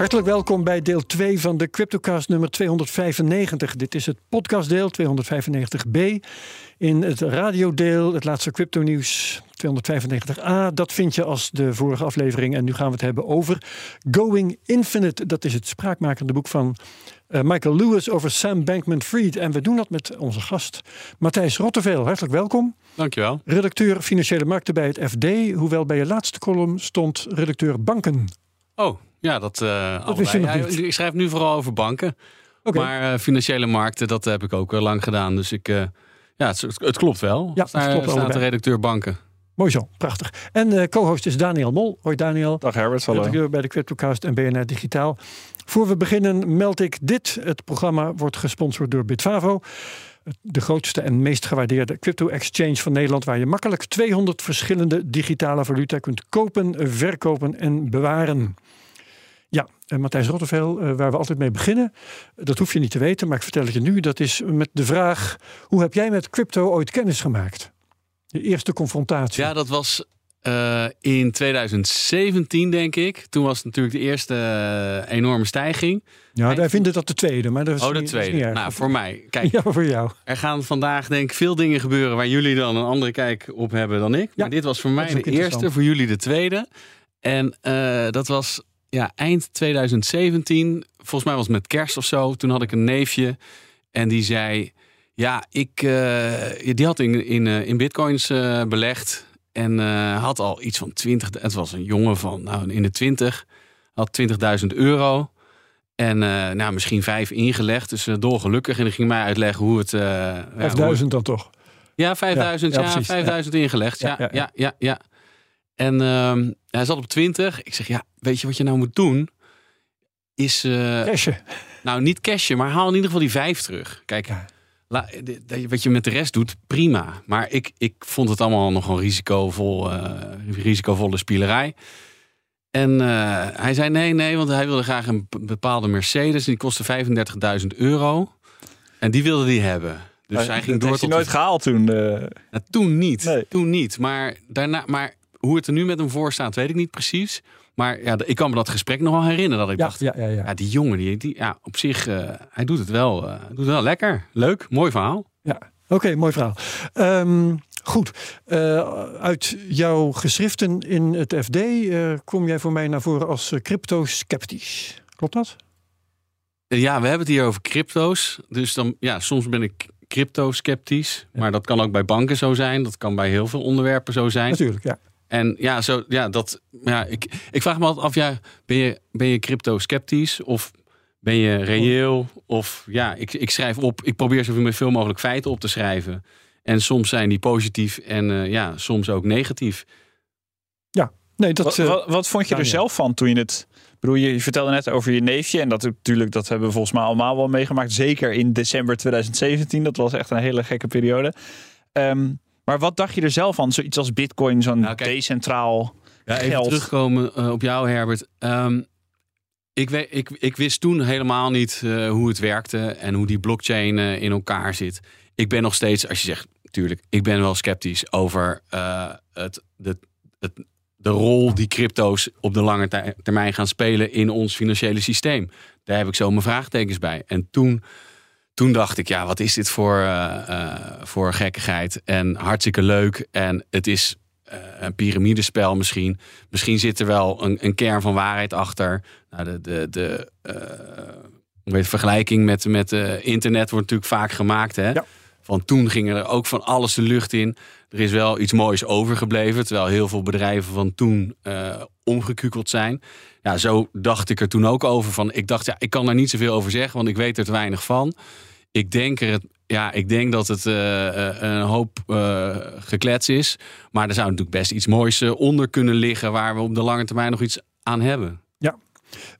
Hartelijk welkom bij deel 2 van de Cryptocast nummer 295. Dit is het podcastdeel 295b. In het radiodeel, het laatste crypto nieuws 295a. Dat vind je als de vorige aflevering. En nu gaan we het hebben over Going Infinite. Dat is het spraakmakende boek van uh, Michael Lewis over Sam Bankman-Fried. En we doen dat met onze gast Matthijs Rotteveel. Hartelijk welkom. Dankjewel. Redacteur Financiële Markten bij het FD. Hoewel bij je laatste column stond redacteur Banken. Oh, ja, dat, uh, dat wist je nog niet. Ik schrijf nu vooral over banken. Maar uh, financiële markten, dat heb ik ook uh, lang gedaan. Dus ik, ja, het, het, klopt wel. Ja, het Daar klopt staat allebei. de redacteur banken. Mooi zo, prachtig. En uh, co-host is Daniel Mol. Hoi Daniel. Dag Herbert, hallo. Redacteur bij de Cryptocast en BNR Digitaal. Voor we beginnen meld ik dit. Het programma wordt gesponsord door Bitfavo. De grootste en meest gewaardeerde crypto-exchange van Nederland... waar je makkelijk 200 verschillende digitale valuta kunt kopen, verkopen en bewaren. En Matthijs Rotteveel, uh, waar we altijd mee beginnen. Dat hoef je niet te weten, maar ik vertel het je nu. Dat is met de vraag, hoe heb jij met crypto ooit kennis gemaakt? De eerste confrontatie. Ja, dat was uh, in 2017, denk ik. Toen was het natuurlijk de eerste uh, enorme stijging. Ja, wij vinden dat de tweede. Maar dat is oh, de tweede. Niet nou, voor mij. Kijk, ja, voor jou. Er gaan vandaag denk ik veel dingen gebeuren waar jullie dan een andere kijk op hebben dan ik. Ja, maar dit was voor mij de eerste, voor jullie de tweede. En uh, dat was ja, eind 2017. Volgens mij was het met kerst of zo. Toen had ik een neefje en die zei... Ja, ik, uh, die had in, in, uh, in bitcoins uh, belegd. En had al iets van 20. Het was een jongen van nou, in de 20. Had 20.000 euro. En nou, misschien vijf ingelegd. Dus dolgelukkig. En die ging mij uitleggen hoe het. 5000 dan toch? Ja, 5000. Ja, ja, ja 5000 ja. ingelegd. Ja, ja, ja. ja, En uh, hij zat op 20. Ik zeg, ja, weet je wat je nou moet doen? Is. cashen. Nou, niet cashen, maar haal in ieder geval die vijf terug. Kijk. La, wat je met de rest doet, prima. Maar ik, ik vond het allemaal nogal risicovol, uh, risicovolle spielerij. En uh, hij zei nee, nee, want hij wilde graag een bepaalde Mercedes. En die kostte 35.000 euro. En die wilde hij hebben. Dus maar, hij ging dat door heeft tot hij nooit de... gehaald toen. Uh... Nou, toen niet. Nee. Toen niet. Maar, daarna, maar hoe het er nu met hem voor staat, weet ik niet precies. Maar ja, ik kan me dat gesprek nog wel herinneren. Dat ik ja, dacht, ja, ja, ja. ja, die jongen, die, die, ja, op zich, uh, hij doet het wel, uh, doet het wel lekker. Leuk, mooi verhaal. Ja, oké, okay, mooi verhaal. Um, goed, uh, uit jouw geschriften in het FD kom jij voor mij naar voren als crypto-sceptisch. Klopt dat? Ja, we hebben het hier over crypto's. Dus dan, ja, soms ben ik crypto-sceptisch. Maar dat kan ook bij banken zo zijn. Dat kan bij heel veel onderwerpen zo zijn. Natuurlijk, ja. En ja, zo, ja, dat, ja ik, ik vraag me altijd af, ja, ben je, ben je crypto-sceptisch of ben je reëel? Of ja, ik, ik schrijf op, ik probeer zoveel mogelijk feiten op te schrijven. En soms zijn die positief en uh, ja, soms ook negatief. Ja, nee, dat. Wat, wat, wat vond je er zelf van toen je het. Bedoel, je, je vertelde net over je neefje. En dat natuurlijk, dat hebben we volgens mij allemaal wel meegemaakt. Zeker in december 2017. Dat was echt een hele gekke periode. Um, maar wat dacht je er zelf van? Zoiets als bitcoin, zo'n nou, decentraal ja, geld. Even terugkomen uh, op jou, Herbert. Um, ik, ik, ik, wist toen helemaal niet uh, hoe het werkte en hoe die blockchain uh, in elkaar zit. Ik ben nog steeds, als je zegt, natuurlijk, ik ben wel sceptisch over het, de, het, de rol die crypto's op de lange termijn gaan spelen in ons financiële systeem. Daar heb ik zo mijn vraagtekens bij. En toen toen dacht ik, ja, wat is dit voor, uh, uh, voor gekkigheid? En hartstikke leuk. En het is uh, een piramidespel misschien. Misschien zit er wel een, een kern van waarheid achter. Nou, de de, de weet, vergelijking met, met internet wordt natuurlijk vaak gemaakt. Hè? Ja. Toen ging er ook van alles de lucht in. Er is wel iets moois overgebleven. Terwijl heel veel bedrijven van toen omgekukeld zijn. Ja, zo dacht ik er toen ook over. Van, ik dacht, ja, ik kan daar niet zoveel over zeggen, want ik weet er te weinig van. Ik denk, er, ja, ik denk dat het uh, een hoop uh, geklets is. Maar er zou natuurlijk best iets moois onder kunnen liggen... waar we op de lange termijn nog iets aan hebben. Ja,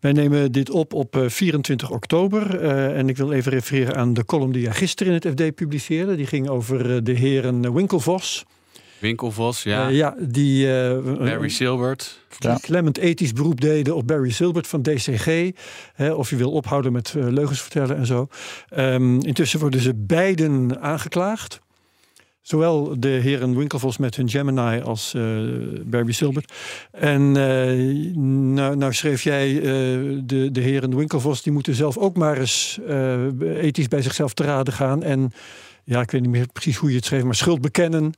wij nemen dit op op 24 oktober. en ik wil even refereren aan de column die jij gisteren in het FD publiceerde. Die ging over de heren Winkelvos Winkelvos, ja. Uh, ja, die... Barry Silbert. Ja. Clement ethisch beroep deden op Barry Silbert van DCG. Hè, of je wil ophouden met leugens vertellen en zo. Um, intussen worden ze beiden aangeklaagd. Zowel de heren Winkelvos met hun Gemini als uh, Barry Silbert. En uh, nou, nou, schreef jij, uh, de, de heren Winkelvos, die moeten zelf ook maar eens ethisch bij zichzelf te raden gaan. En ja, ik weet niet meer precies hoe je het schreef, maar schuld bekennen.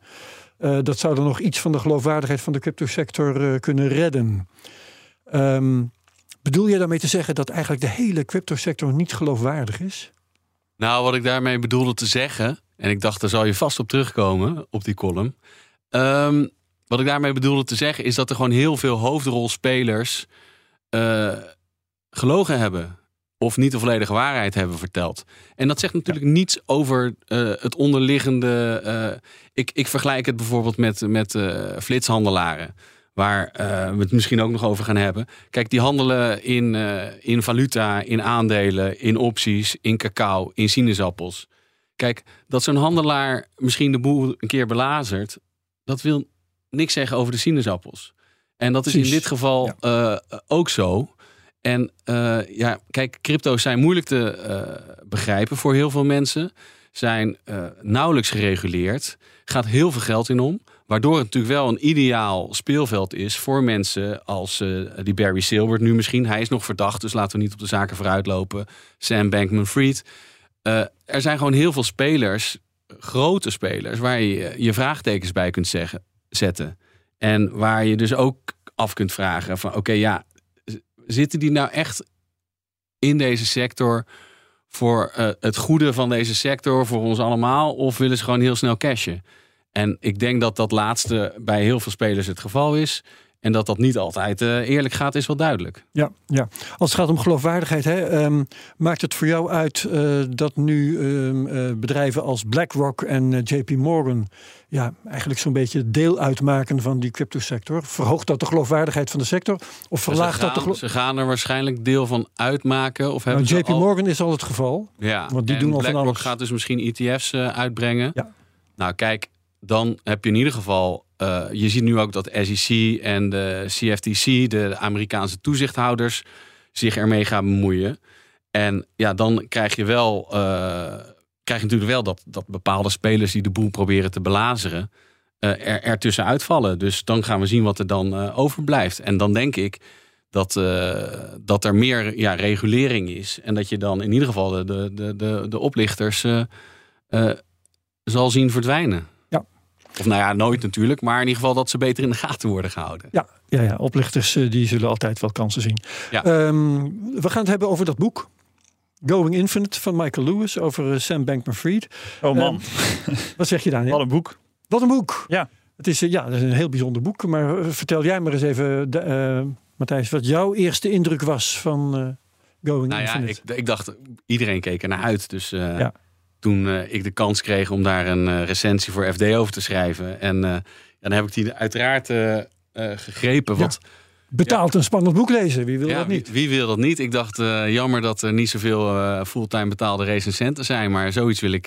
Dat zou dan nog iets van de geloofwaardigheid van de cryptosector kunnen redden. Um, bedoel je daarmee te zeggen dat eigenlijk de hele cryptosector niet geloofwaardig is? Nou, wat ik daarmee bedoelde te zeggen, en ik dacht, daar zal je vast op terugkomen, op die column. Um, wat ik daarmee bedoelde te zeggen, is dat er gewoon heel veel hoofdrolspelers uh, gelogen hebben. Of niet de volledige waarheid hebben verteld. En dat zegt natuurlijk niets over uh, het onderliggende. Uh, ik, ik vergelijk het bijvoorbeeld met, met flitshandelaren waar we het misschien ook nog over gaan hebben. Kijk, die handelen in, in valuta, in aandelen, in opties, in cacao, in sinaasappels. Kijk, dat zo'n handelaar misschien de boel een keer belazert, dat wil niks zeggen over de sinaasappels. En dat is in dit geval ja. ook zo. En ja, kijk, crypto's zijn moeilijk te begrijpen voor heel veel mensen. Zijn nauwelijks gereguleerd. Gaat heel veel geld in om. Waardoor het natuurlijk wel een ideaal speelveld is voor mensen als die Barry Silbert nu misschien. Hij is nog verdacht, dus laten we niet op de zaken vooruitlopen. Sam Bankman-Fried. Er zijn gewoon heel veel spelers, grote spelers, waar je je vraagtekens bij kunt zetten. En waar je dus ook af kunt vragen van oké, ja, zitten die nou echt in deze sector voor uh, het goede van deze sector, voor ons allemaal? Of willen ze gewoon heel snel cashen? En ik denk dat dat laatste bij heel veel spelers het geval is. En dat dat niet altijd uh, eerlijk gaat, is wel duidelijk. Ja, ja. als het gaat om geloofwaardigheid, hè, um, maakt het voor jou uit uh, dat nu um, uh, bedrijven als BlackRock en JP Morgan ja, eigenlijk zo'n beetje deel uitmaken van die cryptosector? Verhoogt dat de geloofwaardigheid van de sector? Of verlaagt gaan, dat de Ze gaan er waarschijnlijk deel van uitmaken. Of hebben nou, JP al... Morgan is al het geval. Ja, want die en doen al BlackRock van alles. gaat dus misschien ETF's uitbrengen. Ja. Nou, kijk, dan heb je in ieder geval. Uh, je ziet nu ook dat SEC en de CFTC, de Amerikaanse toezichthouders, zich ermee gaan bemoeien. En ja, dan krijg je wel. Uh, krijg je natuurlijk wel dat, dat bepaalde spelers die de boel proberen te belazeren. Uh, er, ertussen uitvallen. Dus dan gaan we zien wat er dan overblijft. En dan denk ik dat, dat er meer ja, regulering is. En dat je dan in ieder geval de, de, de, de oplichters zal zien verdwijnen. Of nou ja, nooit natuurlijk. Maar in ieder geval dat ze beter in de gaten worden gehouden. Ja, ja, ja. oplichters die zullen altijd wel kansen zien. Ja. Um, we gaan het hebben over dat boek. Going Infinite van Michael Lewis over Sam Bankman-Fried. Oh man. Um, wat zeg je daar? Wat een boek. Wat een boek. Ja. Het is, ja, het is een heel bijzonder boek. Maar vertel jij maar eens even, de, uh, Matthijs, wat jouw eerste indruk was van uh, Going nou Infinite. Ja, ik, ik, dacht, iedereen keek er naar uit. Dus uh, ja toen uh, ik de kans kreeg om daar een uh, recensie voor FD over te schrijven. En uh, dan heb ik die uiteraard gegrepen. Wat, ja. Betaald een spannend boek lezen, wie wil ja, dat niet? Wie, wie, wil dat niet? Ik dacht, jammer dat er niet zoveel fulltime betaalde recensenten zijn. Maar zoiets wil ik,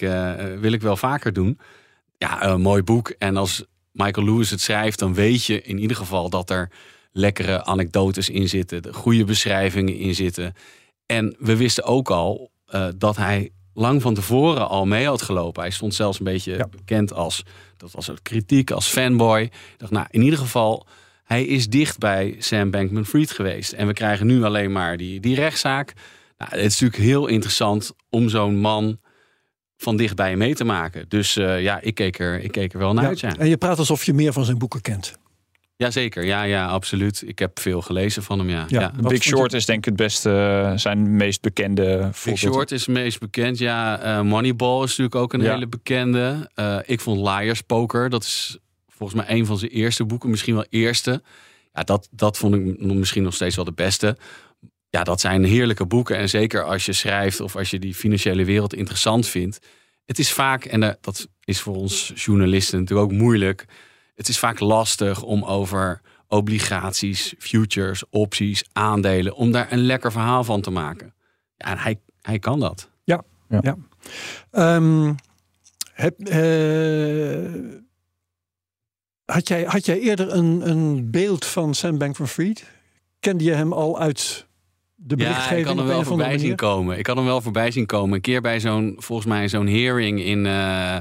wil ik wel vaker doen. Ja, een mooi boek. En als Michael Lewis het schrijft, dan weet je in ieder geval dat er lekkere anekdotes in zitten. De goede beschrijvingen in zitten. En we wisten ook al dat hij lang van tevoren al mee had gelopen. Hij stond zelfs een beetje Ja. bekend als, dat was ook kritiek, als fanboy. Ik dacht, nou, in ieder geval, hij is dicht bij Sam Bankman-Fried geweest. En we krijgen nu alleen maar die, die rechtszaak. Nou, het is natuurlijk heel interessant om zo'n man van dichtbij mee te maken. Dus eh, ja, ik keek, er, ik keek er wel naar Ja, uit, ja. En je praat alsof je meer van zijn boeken kent. Jazeker, ja, ja, absoluut. Ik heb veel gelezen van hem, ja. Ja. Big Short is denk ik het beste, eh, zijn meest bekende Big voorbeeld. Short is het meest bekend. Ja, eh, Moneyball is natuurlijk ook een Ja. hele bekende. Eh, ik vond Liar's Poker, dat is volgens mij een van zijn eerste boeken, misschien wel eerste. Ja, dat, dat vond ik nog- misschien nog steeds wel de beste. Ja, dat zijn heerlijke boeken. En zeker als je schrijft of als je die financiële wereld interessant vindt. Het is vaak, en dat is voor ons journalisten natuurlijk ook moeilijk. Het is vaak lastig om over obligaties, futures, opties, aandelen, om daar een lekker verhaal van te maken. Ja, en hij, hij kan dat. Ehm, heb, eh, Had jij, had jij eerder een, een beeld van Sam Bankman-Fried? Kende je hem al uit de berichtgeving? Ja, ik kan hem wel voorbij zien komen. Ik kan hem wel voorbij zien komen. Een keer bij zo'n, volgens mij, zo'n hearing in, eh,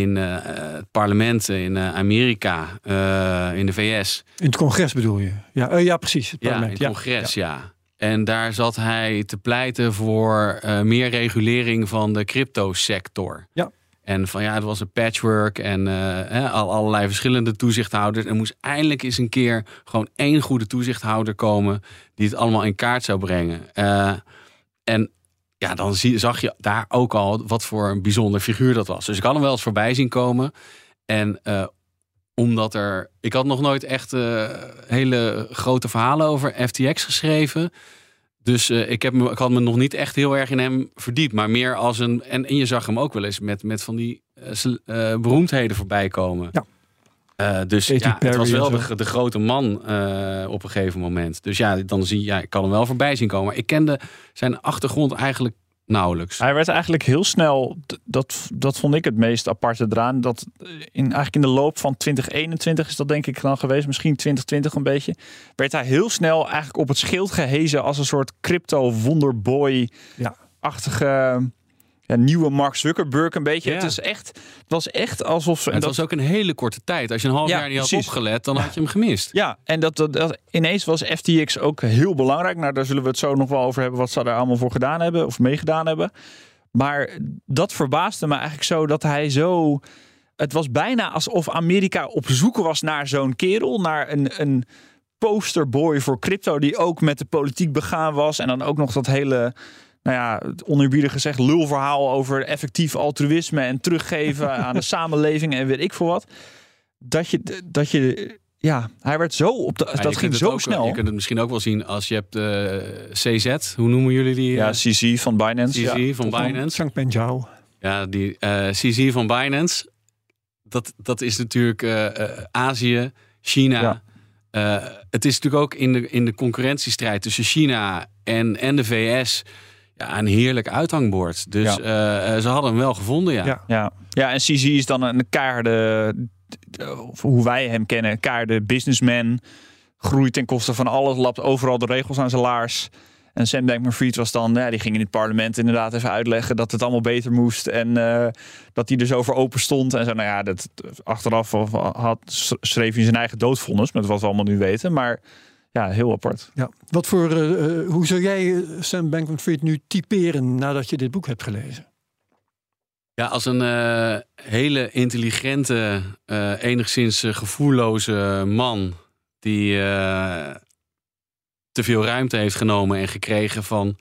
in eh, het parlement in eh, Amerika, eh, in de VS. In het congres bedoel je? Ja, ja precies. Het Ja, in parlement. het congres, ja. En daar zat hij te pleiten voor meer regulering van de cryptosector. Ja. En van ja, het was een patchwork en al allerlei verschillende toezichthouders. Er moest eindelijk eens een keer gewoon één goede toezichthouder komen die het allemaal in kaart zou brengen. En ja, dan zie, zag je daar ook al wat voor een bijzonder figuur dat was. Dus ik had hem wel eens voorbij zien komen. En eh, omdat er. Ik had nog nooit echt eh, hele grote verhalen over FTX geschreven. Dus eh, ik, heb me, ik had me nog niet echt heel erg in hem verdiept. Maar meer als een. En, en je zag hem ook wel eens met, met van die beroemdheden voorbij komen. Ja. Eh, dus ja, het was wel de, de grote man eh, op een gegeven moment. Dus ja, dan zie je, ja, ik kan hem wel voorbij zien komen. Maar ik kende zijn achtergrond eigenlijk nauwelijks. Hij werd eigenlijk heel snel, dat, dat vond ik het meest aparte eraan. Dat in, eigenlijk in de loop van 2021 is dat denk ik dan geweest, misschien 2020 een beetje. Werd hij heel snel eigenlijk op het schild gehezen als een soort crypto wonderboy-achtige Ja. Ja, nieuwe Mark Zuckerberg een beetje. Ja. Het, is echt, het was echt alsof ze... En het was ook een hele korte tijd. Als je een half Ja, jaar niet had precies. opgelet, dan had je hem gemist. Ja, en dat, dat, dat- ineens was FTX ook heel belangrijk. Nou, daar zullen we het zo nog wel over hebben wat ze daar allemaal voor gedaan hebben of meegedaan hebben. Maar dat verbaasde me eigenlijk zo dat hij zo. Het was bijna alsof Amerika op zoek was naar zo'n kerel, naar een, een posterboy voor crypto die ook met de politiek begaan was. En dan ook nog dat hele, nou ja, het oneerbiedig gezegd, lulverhaal over effectief altruïsme en teruggeven aan de samenleving en weet ik veel wat. Dat je, dat je, ja, hij werd zo op de, Ja, dat ging zo ook- snel. Je kunt het misschien ook wel zien als je hebt eh, CZ, hoe noemen jullie die? Ja, eh, CC van Binance. CZ Ja. van Binance. Changpeng Zhao. Ja, die eh CZ van Binance. Dat, dat is natuurlijk eh, eh, Azië, China. Ja. Eh, het is natuurlijk ook in de, in de concurrentiestrijd tussen China en, en de VS ja, een heerlijk uithangbord. Dus eh, eh, ze hadden hem wel gevonden, ja. Ja. Ja. ja, en CZ is dan een kaarde, of hoe wij hem kennen, kaarde businessman. Groeit ten koste van alles, lapt overal de regels aan zijn laars. En Sam Bankman-Fried was dan, ja, die ging in het parlement inderdaad even uitleggen dat het allemaal beter moest. En eh, dat hij er zo voor open stond. En zo, nou ja, dat, achteraf had, schreef hij zijn eigen doodvonnis, met wat we allemaal nu weten. Maar ja, heel apart. Ja. Wat voor, eh, eh, hoe zou jij eh, Sam Bankman-Fried nu typeren nadat je dit boek hebt gelezen? Ja, als een eh, hele intelligente, eh, enigszins gevoelloze man die eh, te veel ruimte heeft genomen en gekregen van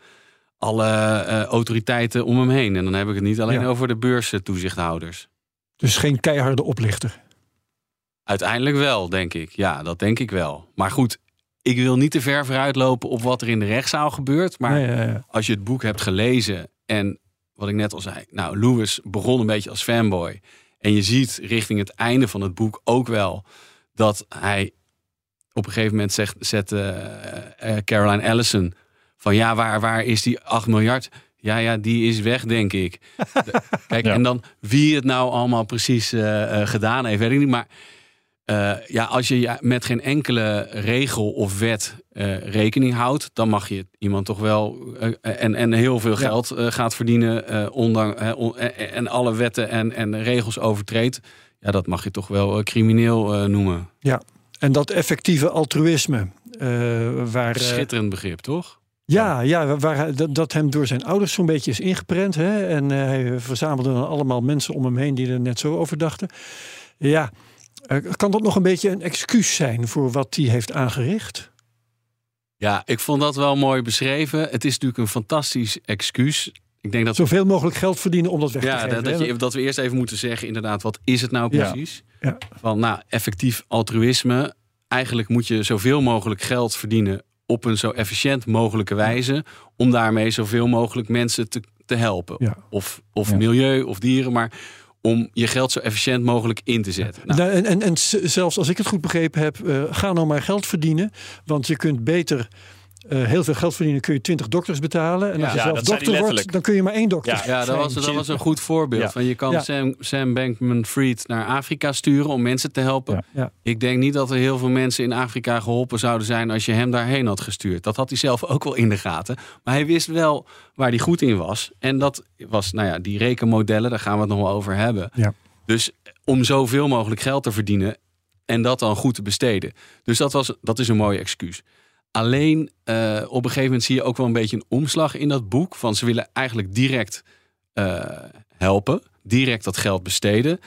alle eh, autoriteiten om hem heen. En dan heb ik het niet alleen Ja. over de beurstoezichthouders. Dus geen keiharde oplichter. Uiteindelijk wel, denk ik. Ja, dat denk ik wel. Maar goed, ik wil niet te ver vooruitlopen op wat er in de rechtszaal gebeurt. Maar Ja, ja, ja. als je het boek hebt gelezen en wat ik net al zei, nou, Lewis begon een beetje als fanboy. En je ziet richting het einde van het boek ook wel dat hij op een gegeven moment zegt, zet eh, eh, Caroline Ellison van ja, waar, waar is die 8 miljard? Ja, ja, die is weg, denk ik. Kijk, en dan wie het nou allemaal precies eh, gedaan heeft, weet ik niet. Maar eh, ja, als je ja, met geen enkele regel of wet eh, rekening houdt, dan mag je iemand toch wel eh, en, en heel veel Ja. geld gaat verdienen, ondanks on- en alle wetten en, en regels overtreedt. Ja, dat mag je toch wel crimineel noemen. En dat effectieve altruïsme, waar, Schitterend begrip, toch? ja, ja, waar dat, dat hem door zijn ouders zo'n beetje is ingeprent. Hè? En hij verzamelde dan allemaal mensen om hem heen die er net zo over dachten. Ja, kan dat nog een beetje een excuus zijn voor wat hij heeft aangericht? Ja, ik vond dat wel mooi beschreven. Het is natuurlijk een fantastisch excuus. Ik denk dat Zoveel mogelijk geld verdienen om dat weg te Ja, geven. dat, dat, hè? je, dat we eerst even moeten zeggen, inderdaad, wat is het nou precies? Ja. Van, nou, effectief altruïsme. Eigenlijk moet je zoveel mogelijk geld verdienen op een zo efficiënt mogelijke wijze. Om daarmee zoveel mogelijk mensen te, te helpen. Ja. Of, of milieu of dieren, maar om je geld zo efficiënt mogelijk in te zetten. Nou, Nou, en, en, en zelfs als ik het goed begrepen heb, eh, ga nou maar geld verdienen. Want je kunt beter eh, heel veel geld verdienen, kun je 20 dokters betalen. En Ja. als je Ja, zelf dokter wordt, dan kun je maar één dokter. Ja. Ja, dat was, dat was een goed voorbeeld. Ja. Van je kan Ja. Sam, Sam Bankman-Fried naar Afrika sturen om mensen te helpen. Ja. Ja. Ik denk niet dat er heel veel mensen in Afrika geholpen zouden zijn als je hem daarheen had gestuurd. Dat had hij zelf ook wel in de gaten. Maar hij wist wel waar hij goed in was. En dat was, nou ja, die rekenmodellen, daar gaan we het nog wel over hebben. Ja. Dus om zoveel mogelijk geld te verdienen en dat dan goed te besteden. Dus dat, was, dat is een mooie excuus. Alleen eh, op een gegeven moment zie je ook wel een beetje een omslag in dat boek. Van ze willen eigenlijk direct eh, helpen, direct dat geld besteden.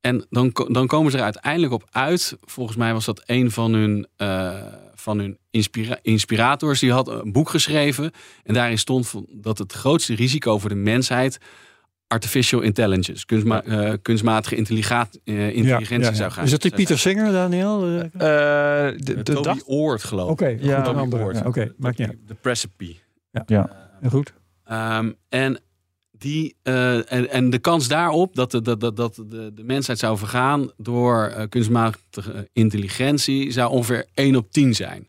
En dan, dan komen ze er uiteindelijk op uit. Volgens mij was dat een van hun, eh, van hun inspira- inspirators. Die had een boek geschreven. En daarin stond dat het grootste risico voor de mensheid artificial intelligence, kunstma- eh, kunstmatige eh, intelligentie zou gaan. Is dat die Pieter Singer, Daniel? Eh, Oké, Eh, de, de Toby. Oort, geloof ik. Ja, een andere. Oort. Ja, Oké, maakt niet uit. De Precipe. Ja, goed. Ehm, en, die, eh, en, en de kans daarop dat de, dat, dat, dat de, de mensheid zou vergaan door eh, kunstmatige intelligentie zou ongeveer 1 op 10 zijn.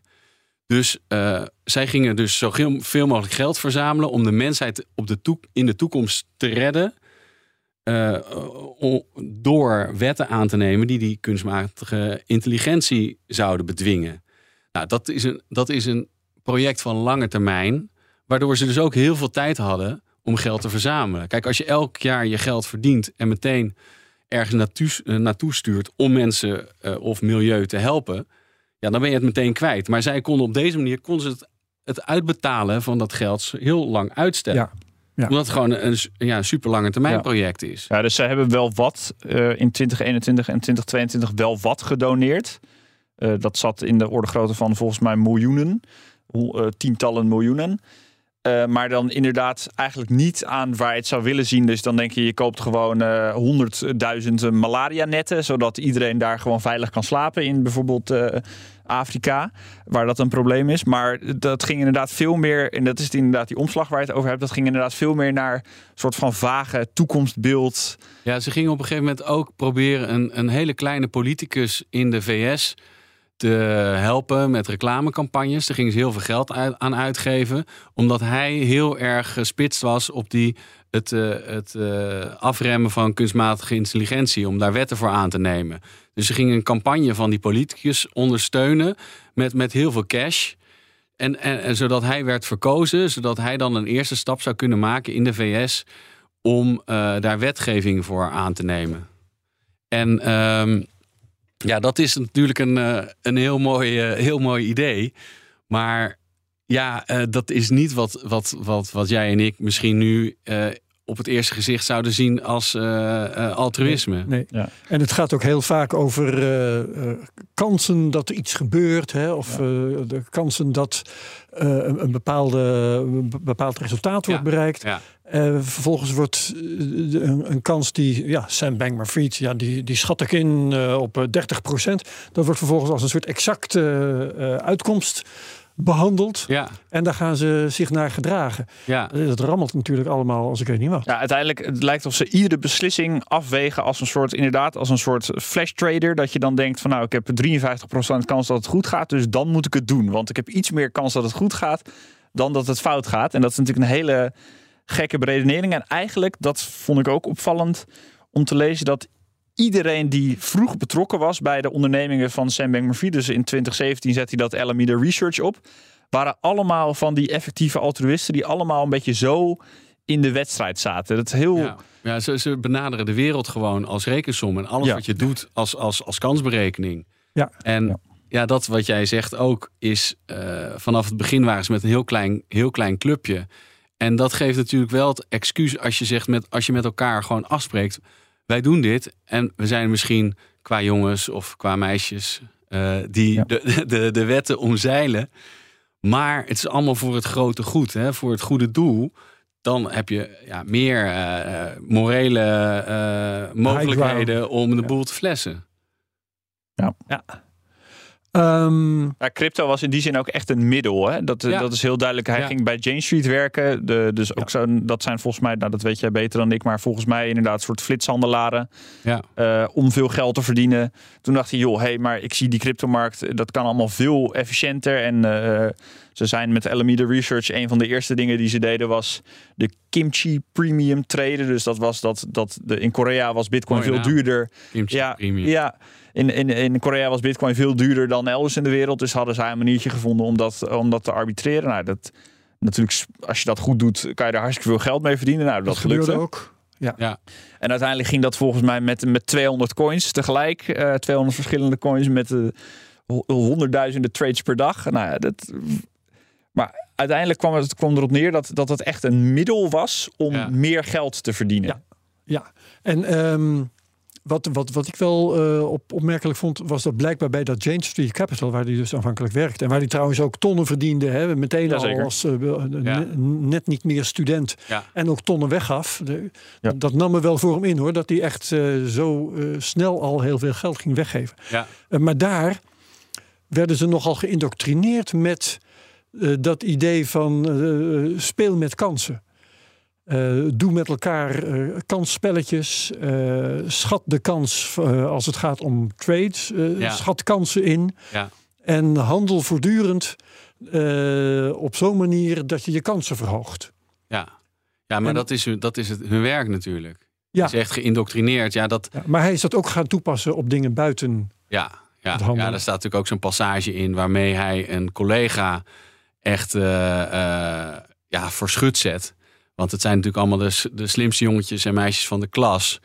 Dus eh, zij gingen dus zo veel- mogelijk geld verzamelen om de mensheid op de in de toekomst te redden. eh, door wetten aan te nemen die die kunstmatige intelligentie zouden bedwingen. Nou, dat is een, dat is een project van lange termijn. Waardoor ze dus ook heel veel tijd hadden om geld te verzamelen. Kijk, als je elk jaar je geld verdient en meteen ergens naartoe, eh, naartoe stuurt om mensen eh, of milieu te helpen, ja, dan ben je het meteen kwijt. Maar zij konden op deze manier konden ze het, het uitbetalen van dat geld heel lang uitstellen. Ja. Ja. Omdat het gewoon een, ja, een super lange termijn Ja. project is. Ja, dus ze hebben wel wat eh, in 2021 en 2022 wel wat gedoneerd. Eh, dat zat in de orde grootte van volgens mij miljoenen, Hoe- eh, tientallen miljoenen. Eh, maar dan inderdaad eigenlijk niet aan waar je het zou willen zien. Dus dan denk je, je koopt gewoon eh, honderdduizend malaria-netten, zodat iedereen daar gewoon veilig kan slapen in bijvoorbeeld eh, Afrika, waar dat een probleem is. Maar dat ging inderdaad veel meer, en dat is inderdaad die omslag waar je het over hebt, dat ging inderdaad veel meer naar een soort van vage toekomstbeeld. Ja, ze gingen op een gegeven moment ook proberen een, een hele kleine politicus in de VS te helpen met reclamecampagnes. Daar gingen ze heel veel geld aan uitgeven. Omdat hij heel erg gespitst was op die, het, eh, het eh, afremmen van kunstmatige intelligentie. Om daar wetten voor aan te nemen. Dus ze gingen een campagne van die politicus ondersteunen met, met heel veel cash. En, en, en zodat hij werd verkozen, zodat hij dan een eerste stap zou kunnen maken in de VS om eh, daar wetgeving voor aan te nemen. En ehm, ja, dat is natuurlijk een, eh, een heel, mooi, eh, heel mooi idee. Maar ja, dat is niet wat, wat, wat, wat jij en ik misschien nu op het eerste gezicht zouden zien als eh, eh, altruïsme. Nee. Ja. En het gaat ook heel vaak over eh, eh, kansen dat er iets gebeurt. Hè, of eh, de kansen dat eh, een, een, bepaalde, een bepaald resultaat wordt Ja. bereikt. Ja. Eh, vervolgens wordt de- een, een kans die, ja, Sam Bankman-Fried, ja, die, die schat ik in eh, op eh, 30% Dat wordt vervolgens als een soort exacte eh, uitkomst behandeld. Ja, En daar gaan ze zich naar gedragen. ja. Eh, Dat rammelt natuurlijk allemaal als ik weet niet wat. Ja, uiteindelijk het lijkt of ze iedere beslissing afwegen als een soort, inderdaad, als een soort flash trader. Dat je dan denkt van nou, ik heb 53% kans dat het goed gaat, dus dan moet ik het doen. Want ik heb iets meer kans dat het goed gaat dan dat het fout gaat. En dat is natuurlijk een hele gekke beredenering. En eigenlijk, dat vond ik ook opvallend om te lezen, dat iedereen die vroeg betrokken was bij de ondernemingen van Sam Bankman-Fried, dus in 2017 zette hij dat Alameda Research op, waren allemaal van die effectieve altruïsten die allemaal een beetje zo in de wedstrijd zaten. Dat heel... Ja, ja ze, ze benaderen de wereld gewoon als rekensom. En alles Ja. wat je doet als, als, als kansberekening. Ja. En Ja. ja. dat wat jij zegt ook is... eh, vanaf het begin waren ze met een heel klein, heel klein clubje. En dat geeft natuurlijk wel het excuus als je, zegt met, als je met elkaar gewoon afspreekt... wij doen dit en we zijn misschien qua jongens of qua meisjes... eh, die Ja. de, de, de wetten omzeilen. Maar het is allemaal voor het grote goed, hè, voor het goede doel dan heb je ja, meer eh, eh, morele eh, mogelijkheden om de Ja. boel te flessen. Ehm, Ja, crypto was in die zin ook echt een middel. Hè? Dat, Ja. dat is heel duidelijk. Hij Ja. ging bij Jane Street werken. De, dus ook zo, dat zijn volgens mij, nou dat weet jij beter dan ik, maar volgens mij inderdaad een soort flitshandelaren. Ja. eh, om veel geld te verdienen. Toen dacht hij, joh, hey, maar ik zie die cryptomarkt, dat kan allemaal veel efficiënter. En eh, Ze zijn met Alameda Research een van de eerste dingen die ze deden was de kimchi premium traden. Dus dat was dat, dat de, in Korea was Bitcoin veel duurder. Kimchi Ja, premium. ja. In, in, in Korea was Bitcoin veel duurder dan elders in de wereld. Dus hadden zij een maniertje gevonden om dat, om dat te arbitreren. Nou, dat, natuurlijk, als je dat goed doet, kan je er hartstikke veel geld mee verdienen. Nou, dat, Dat gebeurde lukte. ook. Ja, En uiteindelijk ging dat volgens mij met, met 200 coins tegelijk. eh 200 verschillende coins met eh, ho- honderdduizenden trades per dag. Nou ja, dat, maar uiteindelijk kwam het kwam erop neer dat, dat het echt een middel was om Ja. meer geld te verdienen. Ja. Ja, en ehm, wat, wat, wat ik wel eh, op, opmerkelijk vond, was dat blijkbaar bij dat Jane Street Capital, waar hij dus aanvankelijk werkte, en waar hij trouwens ook tonnen verdiende, hè, meteen al als eh, Ja. net niet meer student, Ja. en ook tonnen weggaf. De- Ja. Dat nam er wel voor hem in hoor, dat hij echt eh, zo eh, snel al heel veel geld ging weggeven. ja. Eh, maar daar werden ze nogal geïndoctrineerd met eh, dat idee van eh, speel met kansen. Eh, doe met elkaar eh, kansspelletjes. eh, schat de kans als het gaat om trades. Ja. Schat kansen in. Ja. En handel voortdurend op zo'n manier dat je je kansen verhoogt. Ja, ja maar En- dat is, hun- dat is het, hun werk natuurlijk. Ja. Ja. is echt geïndoctrineerd. Ja, dat, Ja, maar hij is dat ook gaan toepassen op dingen buiten. ja, ja, Het ja, daar staat natuurlijk ook zo'n passage in waarmee hij een collega echt ja, voor schut zet. Want het zijn natuurlijk allemaal de, de slimste jongetjes en meisjes van de klas.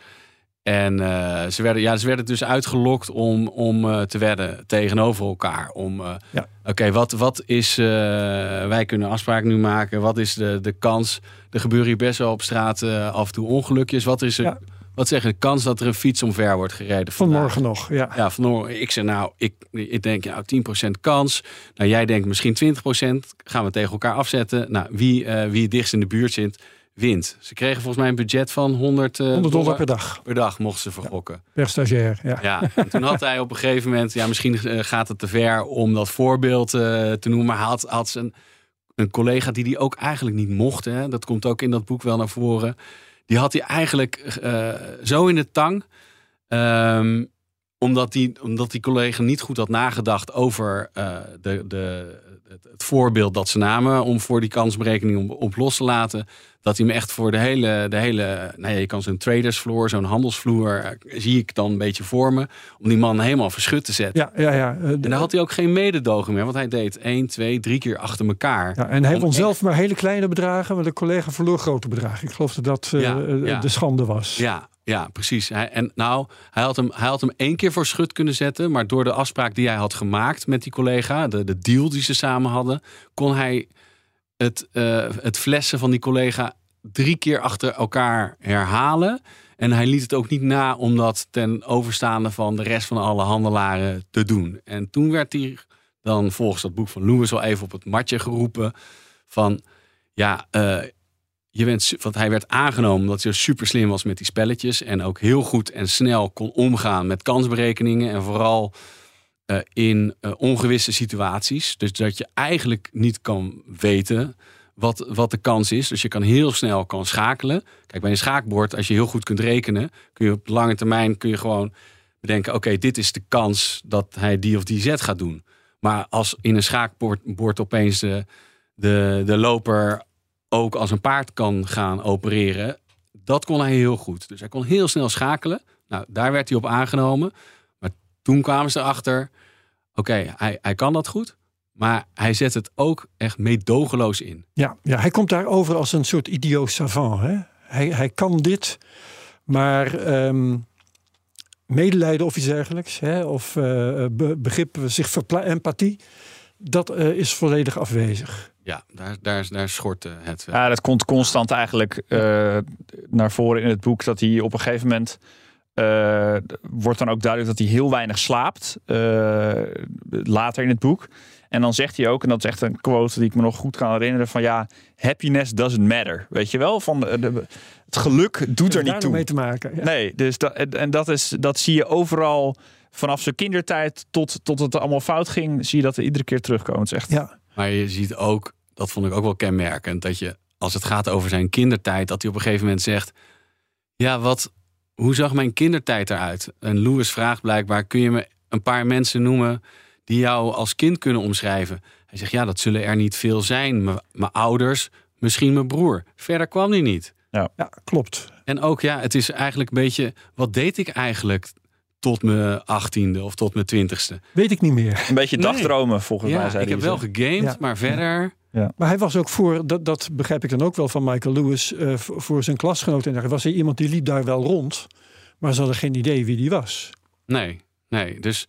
En eh, ze, werden, ja, ze werden dus uitgelokt om, om eh, te wedden tegenover elkaar. Om, eh, Ja. Oké, wat, wat is. wij kunnen afspraak nu maken. Wat is de, de kans? Er gebeuren hier best wel op straat af en toe ongelukjes. Wat is er, Ja. Wat zeg je, de kans dat er een fiets omver wordt gereden? vandaag? Vanmorgen nog. Ja. Ja, vanmorgen. Ik zeg nou, ik, ik denk nou 10% kans. Nou, jij denkt misschien 20%. Gaan we tegen elkaar afzetten. Nou, wie, eh, wie het dichtst in de buurt zit, wint. Ze kregen volgens mij een budget van 100, eh, 100 dollar per dag per dag mochten ze vergokken. per stagiair. Ja. Ja, en toen had hij op een gegeven moment, ja, misschien eh, gaat het te ver om dat voorbeeld eh, te noemen, maar had, had zijn, een collega die die ook eigenlijk niet mocht, hè, dat komt ook in dat boek wel naar voren, die had hij eigenlijk eh, zo in de tang, ehm, omdat, die, omdat die collega niet goed had nagedacht over eh, de, de, het, voorbeeld dat ze namen om voor die kansberekening op, op los te laten. Dat hij hem echt voor de hele, de hele nou ja, je kan zo'n tradersvloer, zo'n handelsvloer, eh, zie ik dan een beetje voor me. Om die man helemaal verschut te zetten. Ja, ja, ja. eh, En daar had hij ook geen mededogen meer, want hij deed één, twee, drie keer achter elkaar. Ja, en hij echt- zelf maar hele kleine bedragen, maar de collega verloor grote bedragen. Ik geloof dat dat Ja, ja. de schande was. Ja, ja, precies. Hij, en nou, hij had, hem, hij had hem één keer voor schut kunnen zetten, maar door de afspraak die hij had gemaakt met die collega, de, de deal die ze samen hadden, kon hij het, eh, het flessen van die collega drie keer achter elkaar herhalen. En hij liet het ook niet na om dat ten overstaande van de rest van alle handelaren te doen. En toen werd hij dan volgens dat boek van Lewis al even op het matje geroepen van ja, eh, je bent, want hij werd aangenomen omdat hij super slim was met die spelletjes. En ook heel goed en snel kon omgaan met kansberekeningen. En vooral eh, in eh, ongewisse situaties. Dus dat je eigenlijk niet kan weten wat, wat de kans is. Dus je kan heel snel kan schakelen. Kijk, bij een schaakbord, als je heel goed kunt rekenen, kun je op lange termijn kun je gewoon bedenken: oké, dit is de kans dat hij die of die zet gaat doen. Maar als in een schaakbord bord opeens de, de, de loper ook als een paard kan gaan opereren, dat kon hij heel goed. Dus hij kon heel snel schakelen. Nou, daar werd hij op aangenomen. Maar toen kwamen ze erachter, oké, hij, hij kan dat goed. Maar hij zet het ook echt meedogenloos in. Ja, ja, hij komt daarover als een soort idioot savant. Hè? Hij, hij kan dit, maar ehm, medelijden of iets dergelijks, hè? of eh, be- begrip, zich empathie, dat eh, is volledig afwezig. Ja, daar, daar, daar schort het wel. Ja, dat komt constant eigenlijk eh, naar voren in het boek. Dat hij op een gegeven moment eh, wordt dan ook duidelijk dat hij heel weinig slaapt. eh, later in het boek. En dan zegt hij ook, en dat is echt een quote die ik me nog goed kan herinneren: van ja, happiness doesn't matter. Weet je wel? Van de, de- het geluk doet er niet toe. mee te maken. Ja. Nee, dus dat, en- en dat, is, dat zie je overal vanaf zijn kindertijd tot, tot het allemaal fout ging, zie je dat er iedere keer terugkomen. Het is echt Ja. Maar je ziet ook, dat vond ik ook wel kenmerkend, dat je als het gaat over zijn kindertijd, dat hij op een gegeven moment zegt: Ja, wat, hoe zag mijn kindertijd eruit? En Louis vraagt blijkbaar: Kun je me een paar mensen noemen die jou als kind kunnen omschrijven? Hij zegt, ja, dat zullen er niet veel zijn. Mijn ouders, misschien mijn broer. Verder kwam hij niet. Ja, klopt. En ook, ja, het is eigenlijk een beetje... Wat deed ik eigenlijk tot mijn achttiende of tot mijn twintigste? Weet ik niet meer. Een beetje Nee. dagdromen volgens mij. Ja, zei ik heb wel gegamed, Ja. maar verder... Maar hij was ook voor, dat, dat begrijp ik dan ook wel van Michael Lewis, eh, voor zijn klasgenoten. En daar was hij iemand die liep daar wel rond, maar ze hadden geen idee wie die was. Nee, nee. Dus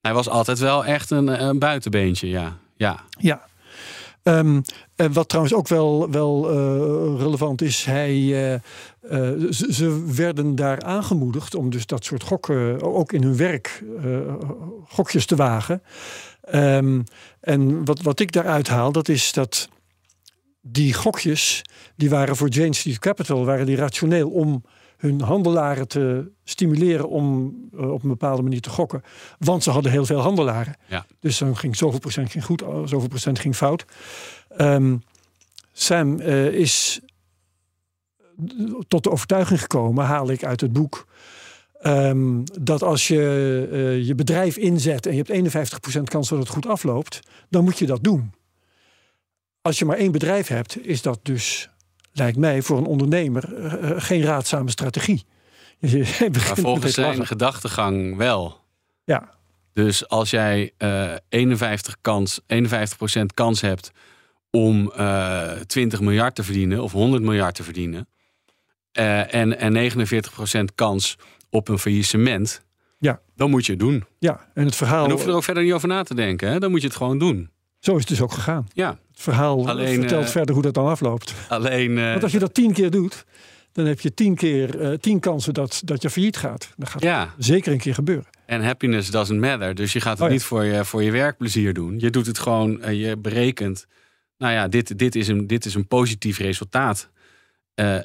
hij was altijd wel echt een, een buitenbeentje, ja. Ja, Ja. Ehm, en wat trouwens ook wel, wel eh, relevant is, hij, eh, eh, ze, werden daar aangemoedigd om dus dat soort gokken, ook in hun werk, gokjes te wagen. Ehm, en wat, wat ik daaruit haal, dat is dat die gokjes, die waren voor Jane Street Capital, waren die rationeel om hun handelaren te stimuleren om eh, op een bepaalde manier te gokken. Want ze hadden heel veel handelaren. Ja. Dus dan ging zoveel procent ging goed, oh, zoveel procent ging fout. Ehm, Sam eh, is tot de overtuiging gekomen, haal ik uit het boek. ehm, dat als je eh, je bedrijf inzet en je hebt 51% kans dat het goed afloopt, dan moet je dat doen. Als je maar één bedrijf hebt, is dat dus, lijkt mij, voor een ondernemer eh, eh, geen raadzame strategie. Je maar volgens zijn gedachtegang wel. Ja, Dus als jij eh 51, kans, 51% kans hebt om eh 20 miljard te verdienen of 100 miljard te verdienen. eh, en, en 49% kans op een faillissement. Ja. Dan moet je het doen. ja, en het verhaal, En dan hoef je er ook verder niet over na te denken. Hè? Dan moet je het gewoon doen. zo is het dus ook gegaan. Ja, verhaal Alleen, vertelt eh, verder hoe dat dan afloopt. alleen... eh, Want als je dat tien keer doet, dan heb je tien keer eh, tien kansen dat, dat je failliet gaat. Dat gaat ja, zeker een keer gebeuren. en happiness doesn't matter. Dus je gaat het Oh ja. niet voor je, voor je werkplezier doen. Je doet het gewoon, je berekent... Nou ja, dit, dit, is, een, dit is een positief resultaat.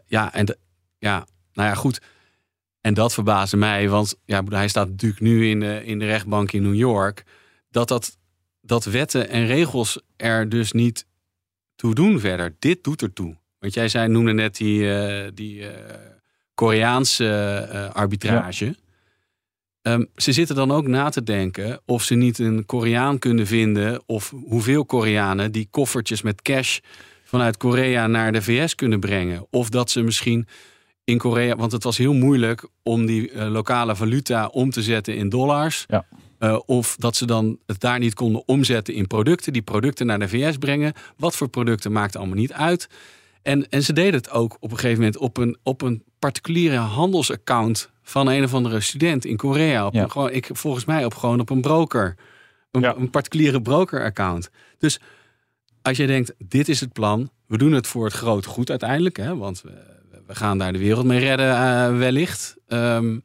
Ja, en de, ja, nou ja, goed. En dat verbaasde mij, want ja, hij staat natuurlijk nu in de, in de rechtbank in New York. Dat, dat, dat wetten en regels er dus niet toe doen verder. Dit doet ertoe. Want jij zei, noemde net die, eh, die eh, Koreaanse eh, arbitrage. Ehm, ze zitten dan ook na te denken of ze niet een Koreaan kunnen vinden. Of hoeveel Koreanen die koffertjes met cash vanuit Korea naar de VS kunnen brengen. Of dat ze misschien in Korea, want het was heel moeilijk om die lokale valuta om te zetten in dollars. Ja. Eh, of dat ze dan het daar niet konden omzetten in producten, die producten naar de VS brengen. Wat voor producten maakt allemaal niet uit. En, en ze deden het ook op een gegeven moment op een, op een particuliere handelsaccount van een of andere student in Korea. Op Ja. een, gewoon, ik, volgens mij op gewoon op een broker. Een, Ja. een particuliere broker-account. Dus als je denkt, dit is het plan. We doen het voor het grote goed uiteindelijk. Hè, want we, we gaan daar de wereld mee redden eh, wellicht. Ehm,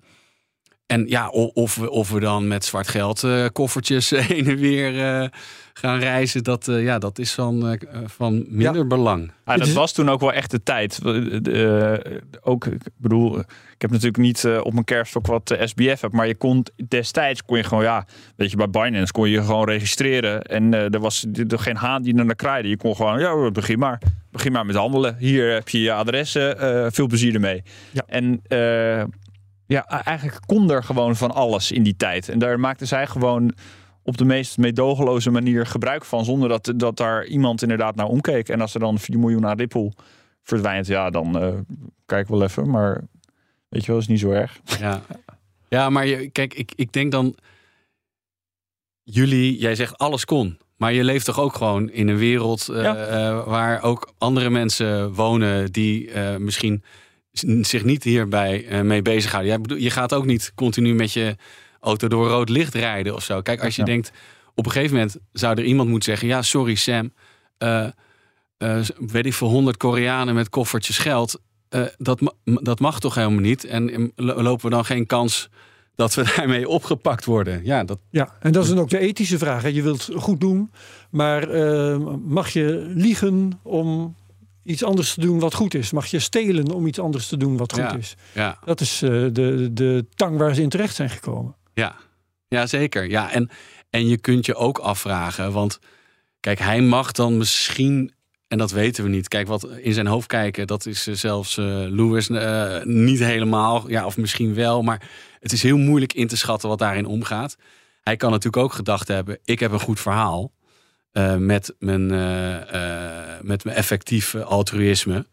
en ja, of we, of we dan met zwart geld eh, koffertjes heen en weer eh, gaan reizen. Dat, eh, ja, dat is van, eh, van minder belang. Ja, Dit dat was toen ook wel echt de tijd. Ook, ik bedoel, ik heb natuurlijk niet op mijn kerststok wat eh, SBF heb, maar je kon destijds kon je gewoon, ja, weet je, bij Binance kon je gewoon registreren en eh, er was er geen haan die naar kraaide. Je kon gewoon, ja, begin maar, begin maar met handelen. Hier heb je je adressen, eh, veel plezier ermee. Ja. En eh, ja, eigenlijk kon er gewoon van alles in die tijd. En daar maakten zij gewoon op de meest meedogenloze manier gebruik van. Zonder dat, dat daar iemand inderdaad naar omkeek. En als er dan 4 miljoen aan Ripple verdwijnt, ja, dan eh kijk wel even. Maar weet je wel, is niet zo erg. Ja, ja maar je, kijk, ik, ik denk dan... Jullie, jij zegt alles kon. Maar je leeft toch ook gewoon in een wereld eh, Ja. eh, waar ook andere mensen wonen die misschien zich niet hierbij eh, mee bezighouden. Jij je gaat ook niet continu met je auto door rood licht rijden of zo. Kijk, als je Ja. denkt, op een gegeven moment zou er iemand moeten zeggen: Ja, sorry Sam, eh, weet ik veel, 100 Koreanen met koffertjes geld. dat, ma- dat mag toch helemaal niet? En lopen we dan geen kans dat we daarmee opgepakt worden? Ja, dat, Ja, en dat is dan ook de ethische vraag. Hè. Je wilt goed doen, maar mag je liegen om iets anders te doen wat goed is? Mag je stelen om iets anders te doen wat goed Ja. is? ja, Dat is eh, de, de tang waar ze in terecht zijn gekomen. ja, ja, zeker. Ja, en, en je kunt je ook afvragen, want kijk, hij mag dan misschien, en dat weten we niet. Kijk, wat in zijn hoofd kijken, dat is eh, zelfs eh, Lewis niet helemaal. Ja, of misschien wel, maar het is heel moeilijk in te schatten wat daarin omgaat. Hij kan natuurlijk ook gedacht hebben, ik heb een goed verhaal. Met, mijn, met mijn effectief altruïsme.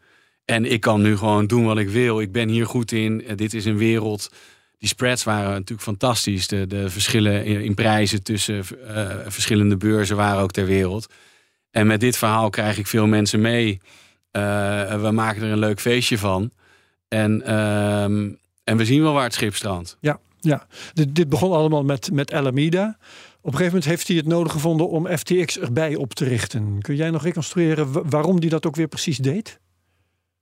En ik kan nu gewoon doen wat ik wil. Ik ben hier goed in. dit is een wereld die spreads waren natuurlijk fantastisch. De, de verschillen in, prijzen tussen verschillende beurzen waren ook ter wereld. En met dit verhaal krijg ik veel mensen mee. we maken er een leuk feestje van. En, ehm, en we zien wel waar het schip strandt. Ja, ja. Dit, dit begon allemaal met, met Alameda. Op een gegeven moment heeft hij het nodig gevonden om FTX erbij op te richten. Kun jij nog reconstrueren waarom hij dat ook weer precies deed?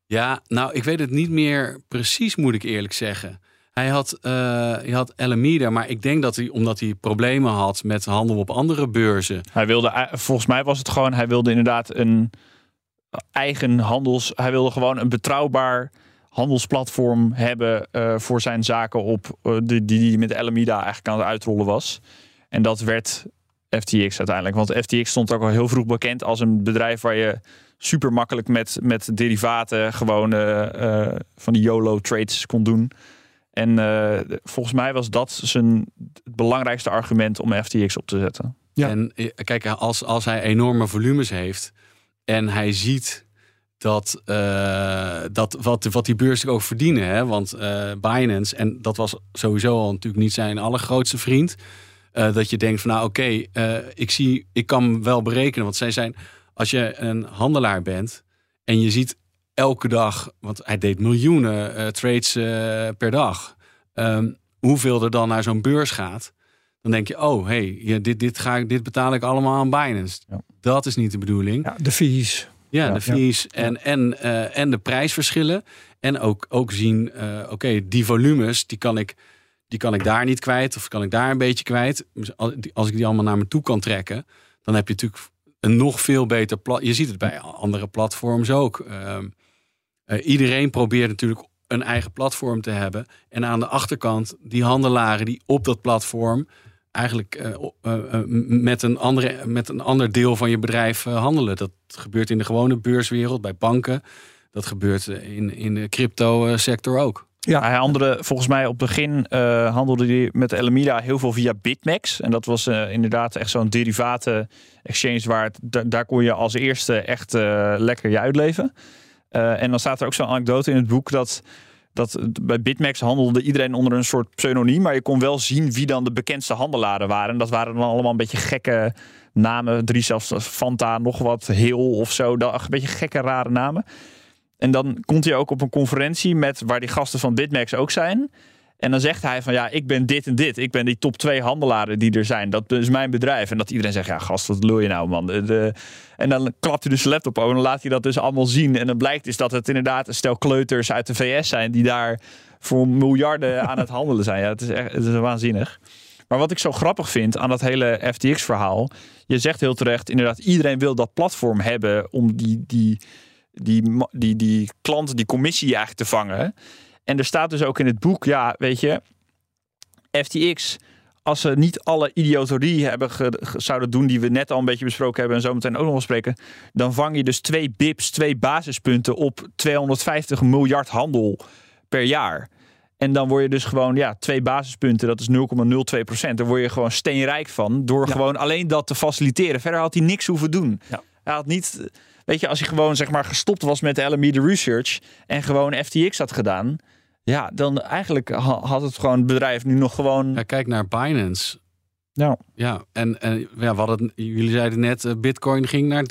Ja, nou, ik weet het niet meer precies, moet ik eerlijk zeggen. Hij had, uh, hij had Alameda, maar ik denk dat hij, omdat hij problemen had met handel op andere beurzen. Hij wilde, eh, volgens mij was het gewoon, hij wilde inderdaad een eigen handels, hij wilde gewoon een betrouwbaar handelsplatform hebben uh, voor zijn zaken op uh, die, die met Alameda eigenlijk aan het uitrollen was. En dat werd FTX uiteindelijk. Want FTX stond ook al heel vroeg bekend als een bedrijf waar je super makkelijk met, met derivaten gewoon uh, van die YOLO trades kon doen. En volgens mij was dat zijn het belangrijkste argument om FTX op te zetten. Ja. En kijk, als, als hij enorme volumes heeft en hij ziet dat, uh, dat wat, wat die beurs ook verdienen. Hè? Want uh, Binance, en dat was sowieso al natuurlijk niet zijn allergrootste vriend. Uh, dat je denkt van nou oké, okay, ik zie, ik kan wel berekenen. Want zij zijn, als je een handelaar bent en je ziet elke dag, want hij deed miljoenen trades per dag. Um, hoeveel er dan naar zo'n beurs gaat. Dan denk je, oh hey, dit, dit, ga ik, dit betaal ik allemaal aan Binance. Ja. Dat is niet de bedoeling. Ja, de fees. Ja, de fees en, en, uh, en de prijsverschillen. En ook, ook zien, uh, oké, die volumes, die kan, ik, die kan ik daar niet kwijt. Of kan ik daar een beetje kwijt. Als ik die allemaal naar me toe kan trekken, dan heb je natuurlijk een nog veel beter plat. Je ziet het bij andere platforms ook. Uh, iedereen probeert natuurlijk een eigen platform te hebben. En aan de achterkant die handelaren die op dat platform eigenlijk uh, uh, met, een andere, met een ander deel van je bedrijf handelen. Dat gebeurt in de gewone beurswereld, bij banken. Dat gebeurt in, in de crypto sector ook. Ja, hij handelde volgens mij op het begin handelde hij met Alameda heel veel via Bitmax. En dat was inderdaad echt zo'n derivaten exchange waar daar kon je als eerste echt lekker je uitleven. en dan staat er ook zo'n anekdote in het boek dat dat bij Bitmax handelde iedereen onder een soort pseudoniem, maar je kon wel zien wie dan de bekendste handelaren waren. En dat waren dan allemaal een beetje gekke namen, drie zelfs Fanta, nog wat Heel of zo, dat, een beetje gekke rare namen. En dan komt hij ook op een conferentie met waar die gasten van Bitmax ook zijn. En dan zegt hij van ja, ik ben dit en dit. Ik ben die top twee handelaren die er zijn. Dat is mijn bedrijf. En dat iedereen zegt, ja gast, wat lul je nou man. De, en dan klapt hij dus laptop over en dan laat hij dat dus allemaal zien. En dan blijkt dus dat het inderdaad een stel kleuters uit de VS zijn die daar voor miljarden aan het handelen zijn. Ja, het is echt het is waanzinnig. Maar wat ik zo grappig vind aan dat hele FTX-verhaal. Je zegt heel terecht, inderdaad, iedereen wil dat platform hebben om die, die, die, die, die, klant, die commissie eigenlijk te vangen. En er staat dus ook in het boek, ja, weet je, FTX, als ze niet alle idioterie hebben zouden doen die we net al een beetje besproken hebben en zo meteen ook nog wel spreken, dan vang je dus twee bips, twee basispunten op 250 miljard handel per jaar. En dan word je dus gewoon, ja, twee basispunten, dat is 0,02 procent. Daar word je gewoon steenrijk van door gewoon alleen dat te faciliteren. Verder had hij niks hoeven doen. Ja. Hij had niet, weet je, als hij gewoon zeg maar gestopt was met de Alameda Research en gewoon FTX had gedaan, ja, dan eigenlijk had het gewoon het bedrijf nu nog gewoon. Ja, kijk naar Binance. Nou. Ja, en, en ja, wat het, jullie zeiden net, uh, Bitcoin ging naar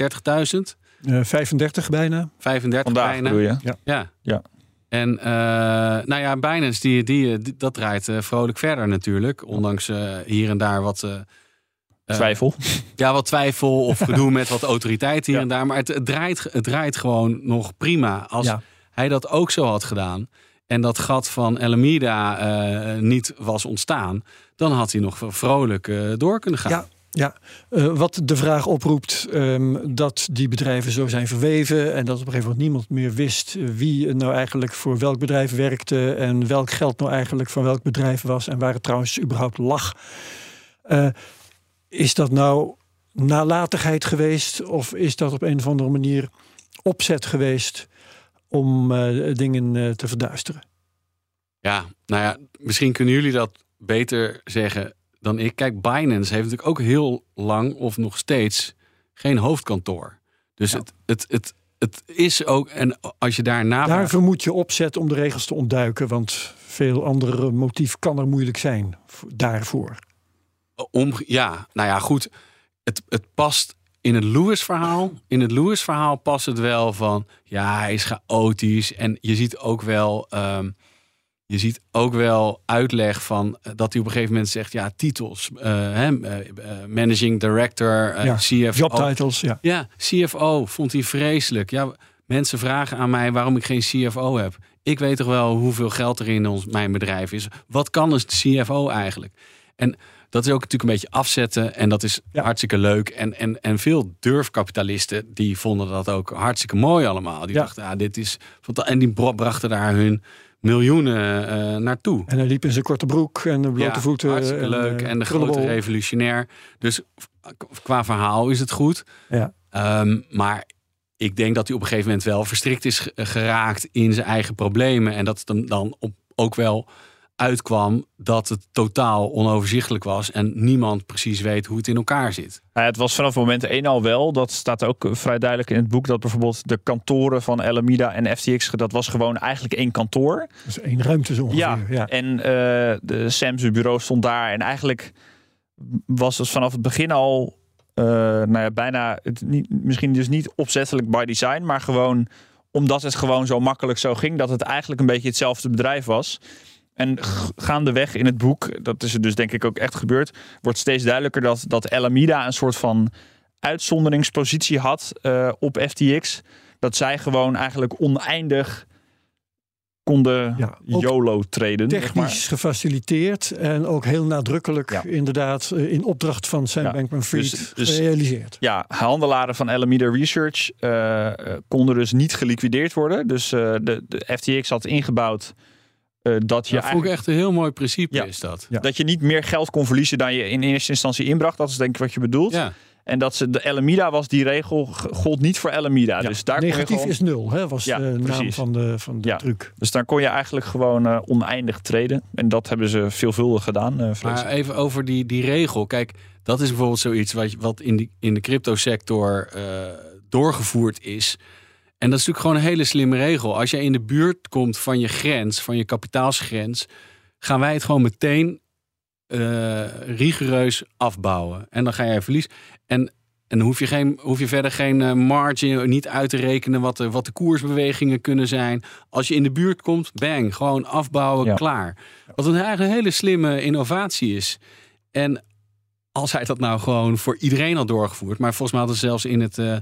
30.000. Uh, 35 bijna. 35 Vandaag bijna. je? Ja. ja. ja. En uh, nou ja, Binance, die, die, die dat draait uh, vrolijk verder natuurlijk. Ondanks uh, hier en daar wat... twijfel. Ja, wat twijfel of gedoe met wat autoriteit hier en daar. Maar het, het, draait, het draait gewoon nog prima. Als ja. hij dat ook zo had gedaan en dat gat van Alameda uh, niet was ontstaan, dan had hij nog vrolijk uh, door kunnen gaan. Ja. Ja, uh, wat de vraag oproept um, dat die bedrijven zo zijn verweven en dat op een gegeven moment niemand meer wist wie nou eigenlijk voor welk bedrijf werkte en welk geld nou eigenlijk van welk bedrijf was en waar het trouwens überhaupt lag. Is dat nou nalatigheid geweest of is dat op een of andere manier opzet geweest? om uh, dingen uh, te verduisteren. Ja, nou ja, misschien kunnen jullie dat beter zeggen dan ik. Kijk, Binance heeft natuurlijk ook heel lang of nog steeds geen hoofdkantoor. Dus het, het, het, het is ook, en als je daarna. Daarvoor moet je opzet om de regels te ontduiken, want veel andere motief kan er moeilijk zijn daarvoor. Om, ja, nou ja, goed. Het, het past in het Lewis-verhaal. In het Lewis-verhaal past het wel van, ja, hij is chaotisch. En je ziet ook wel. Ehm, je ziet ook wel uitleg van eh, dat hij op een gegeven moment zegt: ja, titels, uh, managing director, uh, ja, CFO. Job titles, ja. Ja, CFO vond hij vreselijk. Ja, mensen vragen aan mij waarom ik geen CFO heb. Ik weet toch wel hoeveel geld er in ons, mijn bedrijf is. Wat kan een CFO eigenlijk? En dat is ook natuurlijk een beetje afzetten. En dat is hartstikke leuk. En, en, en veel durfkapitalisten die vonden dat ook hartstikke mooi allemaal. Die dachten, ah, dit is. En die brachten daar hun miljoenen uh, naartoe. En hij liep in zijn korte broek en de blote voeten. Hartstikke en, leuk. En de grote revolutionair. Dus qua verhaal is het goed. Ja. Um, maar ik denk dat hij op een gegeven moment wel verstrikt is geraakt in zijn eigen problemen. En dat het hem dan op, ook wel uitkwam dat het totaal onoverzichtelijk was en niemand precies weet hoe het in elkaar zit. Ja, het was vanaf moment 1 al wel, dat staat ook vrij duidelijk in het boek, dat bijvoorbeeld de kantoren van Alameda en FTX, dat was gewoon eigenlijk één kantoor. Dus één ruimte zo ongeveer. Ja, ja. en uh, de Sam's bureau stond daar en eigenlijk was het vanaf het begin al uh, nou ja, bijna, het niet, misschien dus niet opzettelijk by design, maar gewoon omdat het gewoon zo makkelijk zo ging, dat het eigenlijk een beetje hetzelfde bedrijf was. En gaandeweg in het boek, dat is er dus denk ik ook echt gebeurd, wordt steeds duidelijker dat, dat Alameda een soort van uitzonderingspositie had uh, op FTX. Dat zij gewoon eigenlijk oneindig konden ja, YOLO treden. Technisch gefaciliteerd en ook heel nadrukkelijk inderdaad eh, in opdracht van Sam ja, Bankman-Fried dus, dus, gerealiseerd. Ja, handelaren van Alameda Research uh, konden dus niet geliquideerd worden. Dus uh, de, de FTX had ingebouwd uh, dat je. Dat echt een heel mooi principe is dat. Ja. Dat je niet meer geld kon verliezen dan je in eerste instantie inbracht. Dat is denk ik wat je bedoelt. Ja. En dat ze de Alameda was die regel gold niet voor Alameda. Dus daar Negatief gewoon... is nul, hè, was de naam van de, van de truc. Dus daar kon je eigenlijk gewoon uh, oneindig treden. En dat hebben ze veelvuldig gedaan. Uh, maar even over die, die regel. Kijk, dat is bijvoorbeeld zoiets wat, wat in, die, in de cryptosector uh, doorgevoerd is. En dat is natuurlijk gewoon een hele slimme regel. Als je in de buurt komt van je grens, van je kapitaalsgrens, gaan wij het gewoon meteen uh, rigoureus afbouwen. En dan ga je verlies. En, en hoef je, geen, hoef je verder geen uh, margin niet uit te rekenen wat de, wat de koersbewegingen kunnen zijn. Als je in de buurt komt, bang, gewoon afbouwen, klaar. Wat een eigenlijk een hele slimme innovatie is. En als hij dat nou gewoon voor iedereen had doorgevoerd, maar volgens mij hadden ze zelfs in het, uh,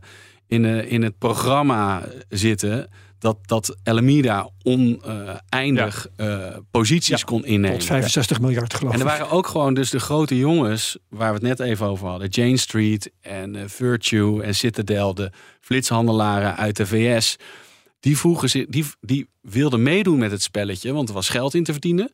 in, uh, in het programma zitten dat, dat Alameda oneindig ja. uh, posities ja, kon innemen. Tot 65 miljard geloof ik. En er waren ook gewoon dus de grote jongens waar we het net even over hadden. Jane Street en uh, Virtue en Citadel, de flitshandelaren uit de VS. Die, vroegen zich, die, die wilden meedoen met het spelletje, want er was geld in te verdienen.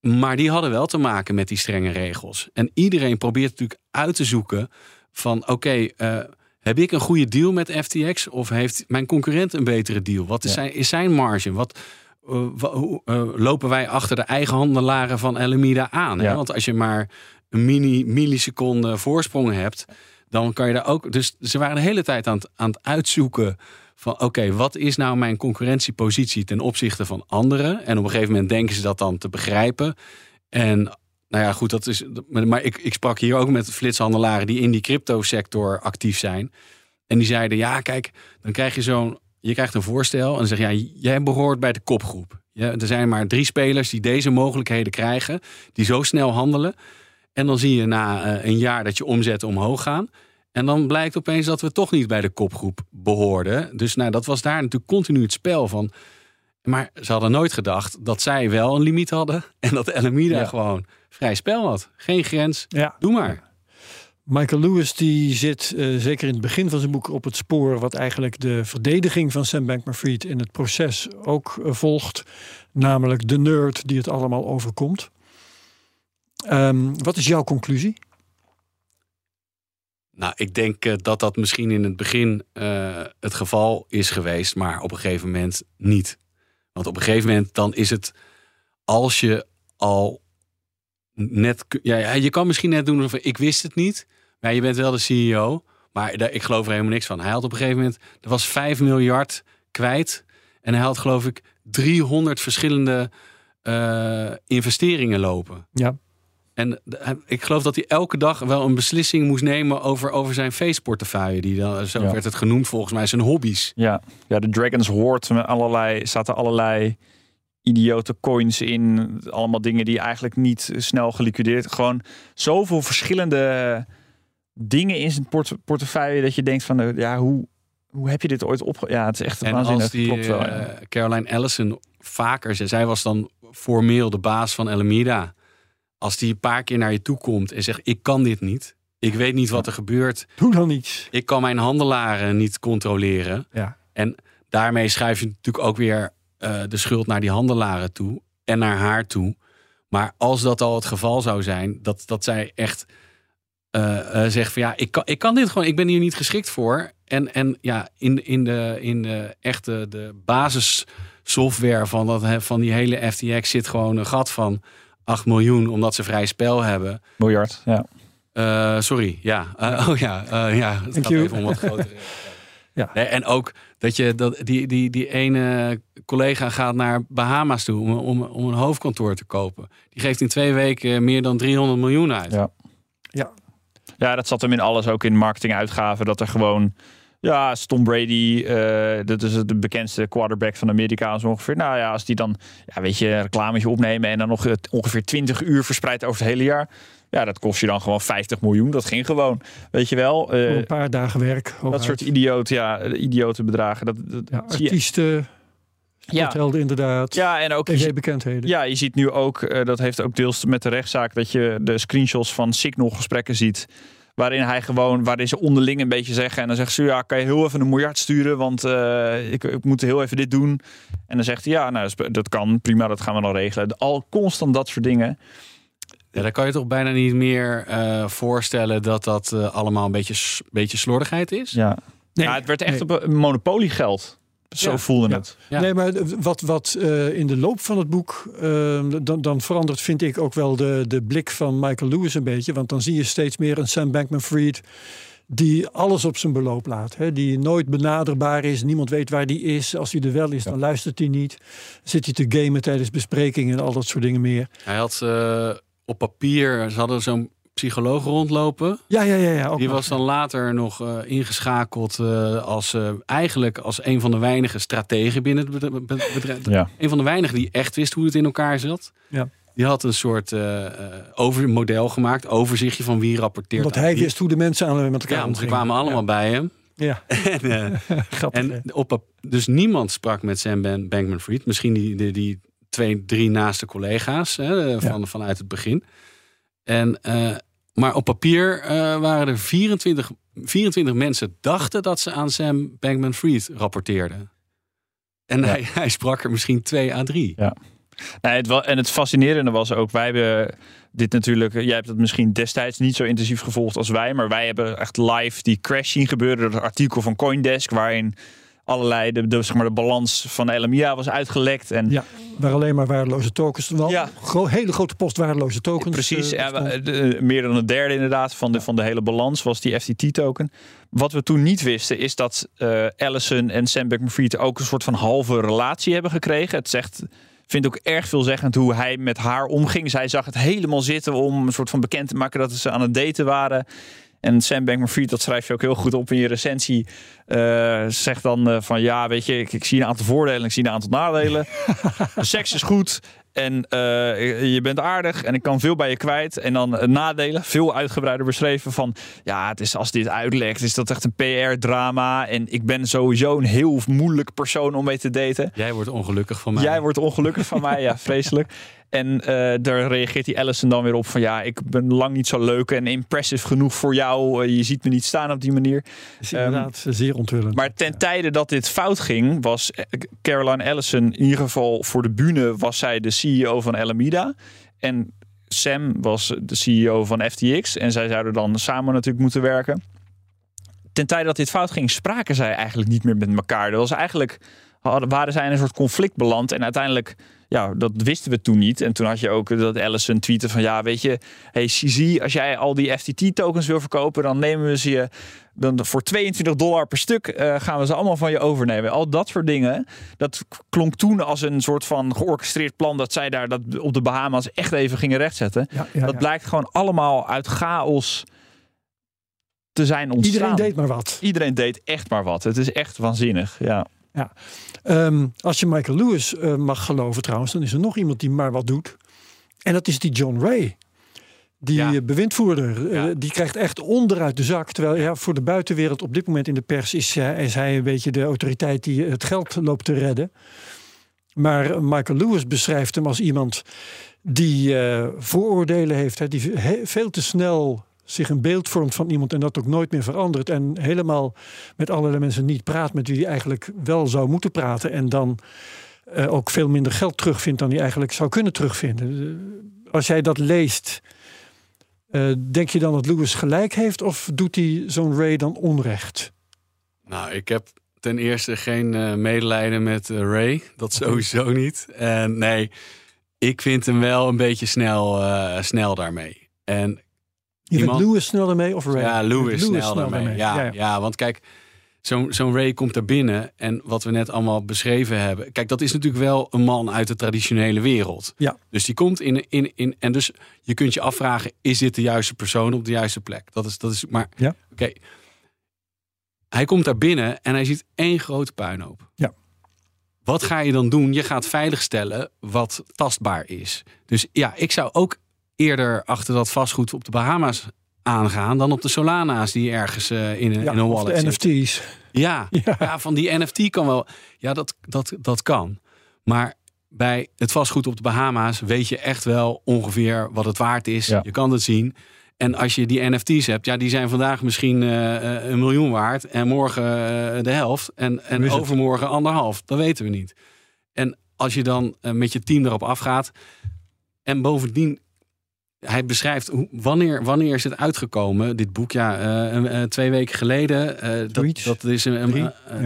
Maar die hadden wel te maken met die strenge regels. En iedereen probeert natuurlijk uit te zoeken van oké, okay, uh, heb ik een goede deal met FTX of heeft mijn concurrent een betere deal? Wat is, zijn, is zijn marge? Wat, uh, hoe, uh, lopen wij achter de eigen handelaren van Alameda aan? Ja. Hè? Want als je maar een mini milliseconde voorsprong hebt, dan kan je daar ook. Dus ze waren de hele tijd aan het, aan het uitzoeken van oké, okay, wat is nou mijn concurrentiepositie ten opzichte van anderen? En op een gegeven moment denken ze dat dan te begrijpen. En nou ja, goed, dat is. Maar ik, ik sprak hier ook met flitshandelaren die in die crypto-sector actief zijn. En die zeiden: ja, kijk, dan krijg je zo'n. Je krijgt een voorstel en dan zeg je: ja, jij behoort bij de kopgroep. Ja, er zijn maar drie spelers die deze mogelijkheden krijgen, die zo snel handelen. En dan zie je na uh, een jaar dat je omzetten omhoog gaan. En dan blijkt opeens dat we toch niet bij de kopgroep behoorden. Dus nou, dat was daar natuurlijk continu het spel van. Maar ze hadden nooit gedacht dat zij wel een limiet hadden. En dat ja. gewoon vrij spel had. Geen grens. Ja. Doe maar. Michael Lewis die zit uh, zeker in het begin van zijn boek op het spoor wat eigenlijk de verdediging van Sam Bankman-Fried in het proces ook uh, volgt, namelijk de nerd die het allemaal overkomt. Um, wat is jouw conclusie? Nou, ik denk uh, dat dat misschien in het begin het geval is geweest, maar op een gegeven moment niet. Want op een gegeven moment dan is het als je al net. Ja, je kan misschien net doen of ik wist het niet. Maar je bent wel de CEO. Maar ik geloof er helemaal niks van. Hij had op een gegeven moment, er was 5 miljard kwijt. En hij had geloof ik 300 verschillende eh, investeringen lopen. Ja. En hij- ik geloof dat hij elke dag wel een beslissing moest nemen over, over zijn feestportefeuille. Die dan, zo Ja. werd het genoemd volgens mij, zijn hobby's. Ja, ja de Dragons Hoard met allerlei, zaten allerlei idiote coins in. Allemaal dingen die eigenlijk niet snel geliquideerd. Gewoon zoveel verschillende dingen in zijn port portefeuille dat je denkt van, eh, ja, hoe, hoe heb je dit ooit opge... Ja, het is echt En waanzinnig. als die Klopt wel, ja. eh, Caroline Ellison vaker zei, zij was dan formeel de baas van Alameda. Als die een paar keer naar je toe komt en zegt: Ik kan dit niet. Ik weet niet wat er gebeurt. Doe dan iets. Ik kan mijn handelaren niet controleren. Ja. En daarmee schrijf je natuurlijk ook weer eh, de schuld naar die handelaren toe en naar haar toe. Maar als dat al het geval zou zijn, dat, dat zij echt eh, eh, zegt van ja, ik kan, ik kan dit gewoon, ik ben hier niet geschikt voor. En, en ja, in, in, de, in de echte de basissoftware van, dat, van die hele FTX zit gewoon een gat van 8 miljoen, omdat ze vrij spel hebben. Miljard, ja. Eh, sorry, ja. Eh, oh ja, eh, ja. Het Thank gaat you. even om wat grotere. Ja. Nee, en ook dat je dat die, die, die ene collega gaat naar Bahama's toe om, om, om een hoofdkantoor te kopen. Die geeft in twee weken meer dan 300 miljoen uit. Ja. Ja. Ja, dat zat hem in alles, ook in marketinguitgaven. Dat er gewoon, ja, Tom Brady, eh, dat is de bekendste quarterback van Amerika zo ongeveer. Nou ja, als die dan, ja, weet je, een reclametje opnemen en dan nog het ongeveer 20 uur verspreid over het hele jaar. Ja, dat kost je dan gewoon 50 miljoen. Dat ging gewoon, weet je wel. Eh, een paar dagen werk. dat soort idioot, ja, idiote bedragen. Dat, dat ja, je. artiesten, Ja. inderdaad. Ja, en ook TV-bekendheden. Ja, je ziet nu ook, eh, dat heeft ook deels met de rechtszaak, dat je de screenshots van Signal gesprekken ziet. Waarin hij gewoon, waarin ze onderling een beetje zeggen. En dan zegt ze, ja, kan je heel even een miljard sturen, want eh, ik, ik moet heel even dit doen. En dan zegt hij, ja, nou, dat kan, prima, dat gaan we dan regelen. Al constant dat soort dingen. Ja, dan kan je toch bijna niet meer eh, voorstellen dat dat eh, allemaal een beetje, beetje slordigheid is. Ja, Nee, ja het werd echt nee. op een monopoliegeld. Zo Ja. voelde Ja. het. Ja. Nee, maar wat, wat eh, in de loop van het boek, eh, dan, dan verandert, vind ik ook wel de, de blik van Michael Lewis een beetje. Want dan zie je steeds meer een Sam Bankman-Fried die alles op zijn beloop laat. Hè? Die nooit benaderbaar is, niemand weet waar die is. Als hij er wel is, dan luistert hij niet. Zit hij te gamen tijdens besprekingen en al dat soort dingen meer. Hij had eh, op papier, ze hadden zo'n psycholoog rondlopen. Ja, ja, ja. ja ook Die nog. was dan later nog eh, ingeschakeld eh, als eh, eigenlijk als een van de weinige strategen binnen het bedrijf. Ja. Een van de weinigen die echt wist hoe het in elkaar zat. Ja. Die had een soort over model gemaakt, overzichtje van wie rapporteert. Aan hij wie. wist hoe de mensen aan met elkaar Ja, want ze kwamen allemaal bij hem. Ja, en, eh, hè? en op, dus niemand sprak met Sam Ban- Bankman-Fried. Misschien die, die, die twee, drie naaste collega's hè, van, vanuit het begin. En, eh, maar op papier eh, waren er 24, 24 mensen dachten dat ze aan Sam Bankman-Fried rapporteerden. En Ja. hij, hij sprak er misschien twee à drie. Nee, het wel, en het fascinerende was ook, wij hebben dit natuurlijk, jij hebt het misschien destijds niet zo intensief gevolgd als wij, maar wij hebben echt live die crash zien gebeuren. Dat artikel van Coindesk, waarin allerlei, de, de, zeg maar, de balans van de LMIA was uitgelekt. En Ja, waar alleen maar waardeloze tokens. Wel, Ja. gro- hele grote post waardeloze tokens. Precies, eh, ja, bestond. de- meer dan een derde inderdaad van de, van de hele balans was die FTT-token. Wat we toen niet wisten is dat eh Allison en Sam Bankman-Fried ook een soort van halve relatie hebben gekregen. Het zegt, vind ook erg veelzeggend hoe hij met haar omging. Zij zag het helemaal zitten om een soort van bekend te maken dat ze aan het daten waren. En Sam Bankman-Fried, dat schrijf je ook heel goed op in je recensie, eh, zegt dan eh, van ja, weet je, ik, ik zie een aantal voordelen, ik zie een aantal nadelen. De seks is goed en eh, je bent aardig en ik kan veel bij je kwijt. En dan nadelen, veel uitgebreider beschreven van ja, het is als dit uitlekt, is dat echt een PR-drama. En ik ben sowieso een heel moeilijk persoon om mee te daten. Jij wordt ongelukkig van mij. Jij wordt ongelukkig van mij, ja, vreselijk. En eh, daar reageert die Allison dan weer op van ja, ik ben lang niet zo leuk en impressive genoeg voor jou. Eh, je ziet me niet staan op die manier. is inderdaad zeer onthullend. Maar ten tijde dat dit fout ging, was eh, Caroline Allison in ieder geval voor de bühne was zij de CEO van Alameda. En Sam was de CEO van FTX. En zij zouden dan samen natuurlijk moeten werken. Ten tijde dat dit fout ging, spraken zij eigenlijk niet meer met elkaar. Er was eigenlijk waren zij in een soort conflict beland. En uiteindelijk ja, dat wisten we toen niet. En toen had je ook dat Allison tweette van ja, weet je, hey CZ, als jij al die FTT-tokens wil verkopen, dan nemen we ze je dan voor 22 dollar per stuk uh, gaan we ze allemaal van je overnemen. Al dat soort dingen. Dat klonk toen als een soort van georchestreerd plan dat zij daar dat op de Bahama's echt even gingen rechtzetten. Ja, ja, dat blijkt gewoon allemaal uit chaos te zijn ontstaan. Iedereen deed maar wat. Iedereen deed echt maar wat. Het is echt waanzinnig. Ja. Ja. Ehm, als je Michael Lewis uh, mag geloven trouwens, dan is er nog iemand die maar wat doet. En dat is die John Ray. Die ja. bewindvoerder, eh, die krijgt echt onderuit de zak. Terwijl ja, voor de buitenwereld op dit moment in de pers is, uh, is hij een beetje de autoriteit die het geld loopt te redden. Maar Michael Lewis beschrijft hem als iemand die vooroordelen heeft, hè, die veel te snel zich een beeld vormt van iemand en dat ook nooit meer verandert. En helemaal met allerlei mensen niet praat met wie hij eigenlijk wel zou moeten praten. En dan uh, ook veel minder geld terugvindt dan hij eigenlijk zou kunnen terugvinden. Als jij dat leest, uh, denk je dan dat Lewis gelijk heeft of doet hij zo'n Ray dan onrecht? Nou, ik heb ten eerste geen medelijden met Ray. Dat sowieso niet. En nee, ik vind hem wel een beetje snel, snel daarmee. En je iemand... Lewis snel ermee of Ray? Ja, Lewis, snel, ermee. Ja, ja, ja. want kijk, zo'n zo'n Ray komt er binnen. En wat we net allemaal beschreven hebben. Kijk, dat is natuurlijk wel een man uit de traditionele wereld. Ja. Dus die komt in, in, in. En dus je kunt je afvragen: is dit de juiste persoon op de juiste plek? Dat is, dat is maar. Ja. Oké. Hij komt daar binnen en hij ziet één grote puinhoop. Ja. Wat ga je dan doen? Je gaat veiligstellen wat tastbaar is. Dus ja, ik zou ook eerder achter dat vastgoed op de Bahama's aangaan dan op de Solana's die ergens uh, in, ja, in een wallet de NFT's. Ja, ja, ja. van die NFT kan wel. Ja, dat, dat, dat kan. Maar bij het vastgoed op de Bahama's weet je echt wel ongeveer wat het waard is. Ja. Je kan het zien. En als je die NFT's hebt, ja, die zijn vandaag misschien uh, een miljoen waard en morgen uh, de helft en, en overmorgen anderhalf. Dat weten we niet. En als je dan met je team erop afgaat en bovendien hij beschrijft hoe, wanneer, wanneer is het uitgekomen, dit boek? Ja, uh, twee weken geleden. Uh, dat, dat, is,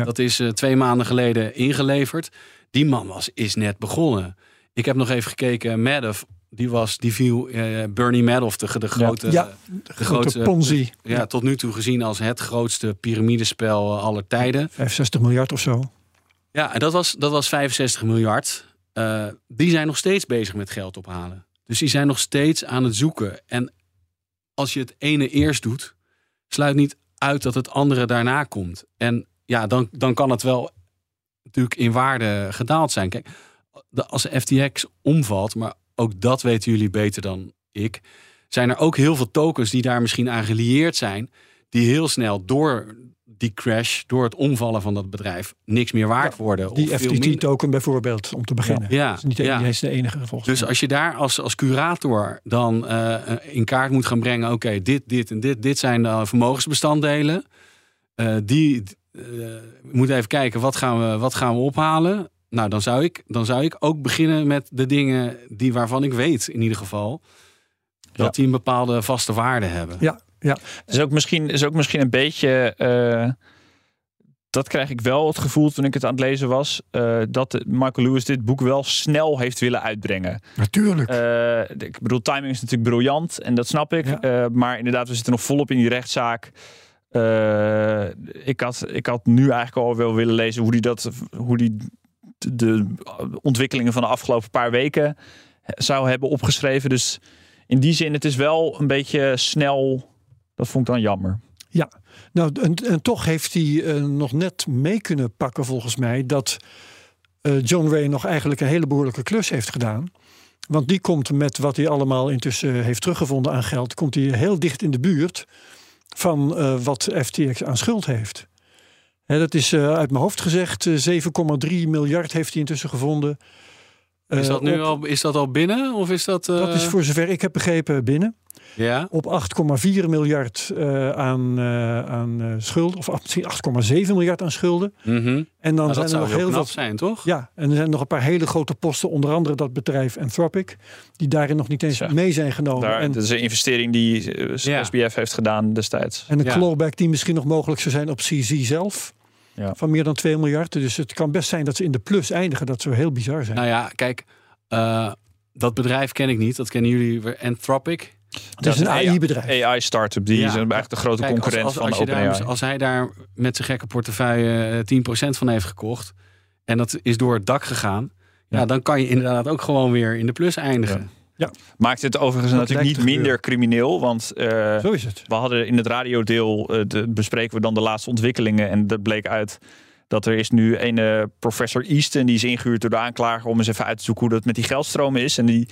dat is twee maanden geleden ingeleverd. Die man was, is net begonnen. Ik heb nog even gekeken. Madoff, die was, die viel Bernie Madoff, de, de grote, ja, de, de grote Ponzi. Ja, tot nu toe gezien als het grootste piramidespel aller tijden. 65 miljard of zo. Ja, en dat was, dat was 65 miljard. die zijn nog steeds bezig met geld ophalen. Dus die zijn nog steeds aan het zoeken. En als je het ene eerst doet, sluit niet uit dat het andere daarna komt. En ja, dan, dan kan het wel natuurlijk in waarde gedaald zijn. Kijk, als FTX omvalt, maar ook dat weten jullie beter dan ik, zijn er ook heel veel tokens die daar misschien aan gelieerd zijn, die heel snel door die crash door het omvallen van dat bedrijf niks meer waard worden. Die FTT-token bijvoorbeeld, om te beginnen. Ja, dat is niet, ja. de enige gevolg. Dus als je daar als, als curator dan uh, in kaart moet gaan brengen... oké, dit, dit en dit, dit zijn de vermogensbestanddelen. Uh, die uh, moeten even kijken, wat gaan, we, wat gaan we ophalen? Nou, dan zou, ik, dan zou ik ook beginnen met de dingen die waarvan ik weet in ieder geval... dat die een bepaalde vaste waarde hebben. Ja, ja. Het is ook misschien, is ook misschien een beetje. Uh, dat krijg ik wel het gevoel toen ik het aan het lezen was. Uh, dat Michael Lewis dit boek wel snel heeft willen uitbrengen. Natuurlijk. Uh, ik bedoel, timing is natuurlijk briljant en dat snap ik. Ja. maar inderdaad, we zitten nog volop in die rechtszaak. ik, had, ik had nu eigenlijk al wel willen lezen hoe die, dat, hoe die de ontwikkelingen van de afgelopen paar weken zou hebben opgeschreven. Dus in die zin, het is wel een beetje snel dat vond ik dan jammer. Ja, nou en, en toch heeft hij uh, nog net mee kunnen pakken volgens mij dat uh, John Ray nog eigenlijk een hele behoorlijke klus heeft gedaan. Want die komt met wat hij allemaal intussen heeft teruggevonden aan geld, komt hij heel dicht in de buurt van uh, wat FTX aan schuld heeft. He, dat is uit mijn hoofd gezegd, 7,3 miljard heeft hij intussen gevonden. Is dat nu al, is dat al binnen? Of is dat, dat is voor zover ik heb begrepen binnen. Ja? Op 8,4 miljard uh, aan, uh, aan uh, schulden. Of misschien 8,7 miljard aan schulden. Mm -hmm. En dan nou, zijn er nog heel veel. zijn, toch? Ja, en er zijn nog een paar hele grote posten. Onder andere dat bedrijf Anthropic. Die daarin nog niet eens ja. mee zijn genomen. Daar, en, dat is een investering die ja. SBF heeft gedaan destijds. En een ja. clawback die misschien nog mogelijk zou zijn op CZ zelf. Ja. Van meer dan 2 miljard. Dus het kan best zijn dat ze in de plus eindigen. Dat zou heel bizar zijn. Nou ja, kijk Eh, dat bedrijf ken ik niet. Dat kennen jullie. Anthropic. Het is een AI-bedrijf. AI-startup. Die is eigenlijk de grote Kijk, concurrent als, als, van als, OpenAI. daar, als hij daar met zijn gekke portefeuille eh, 10% van heeft gekocht. En dat is door het dak gegaan. Ja, Ja. dan kan je inderdaad ook gewoon weer in de plus eindigen. Maakt het overigens Dat natuurlijk niet minder crimineel. Want eh, Zo is het. we hadden in het radiodeel eh, de, bespreken we dan de laatste ontwikkelingen. En dat bleek uit dat er is nu een eh, professor Easton. Die is ingehuurd door de aanklager om eens even uit te zoeken hoe dat met die geldstromen is. En die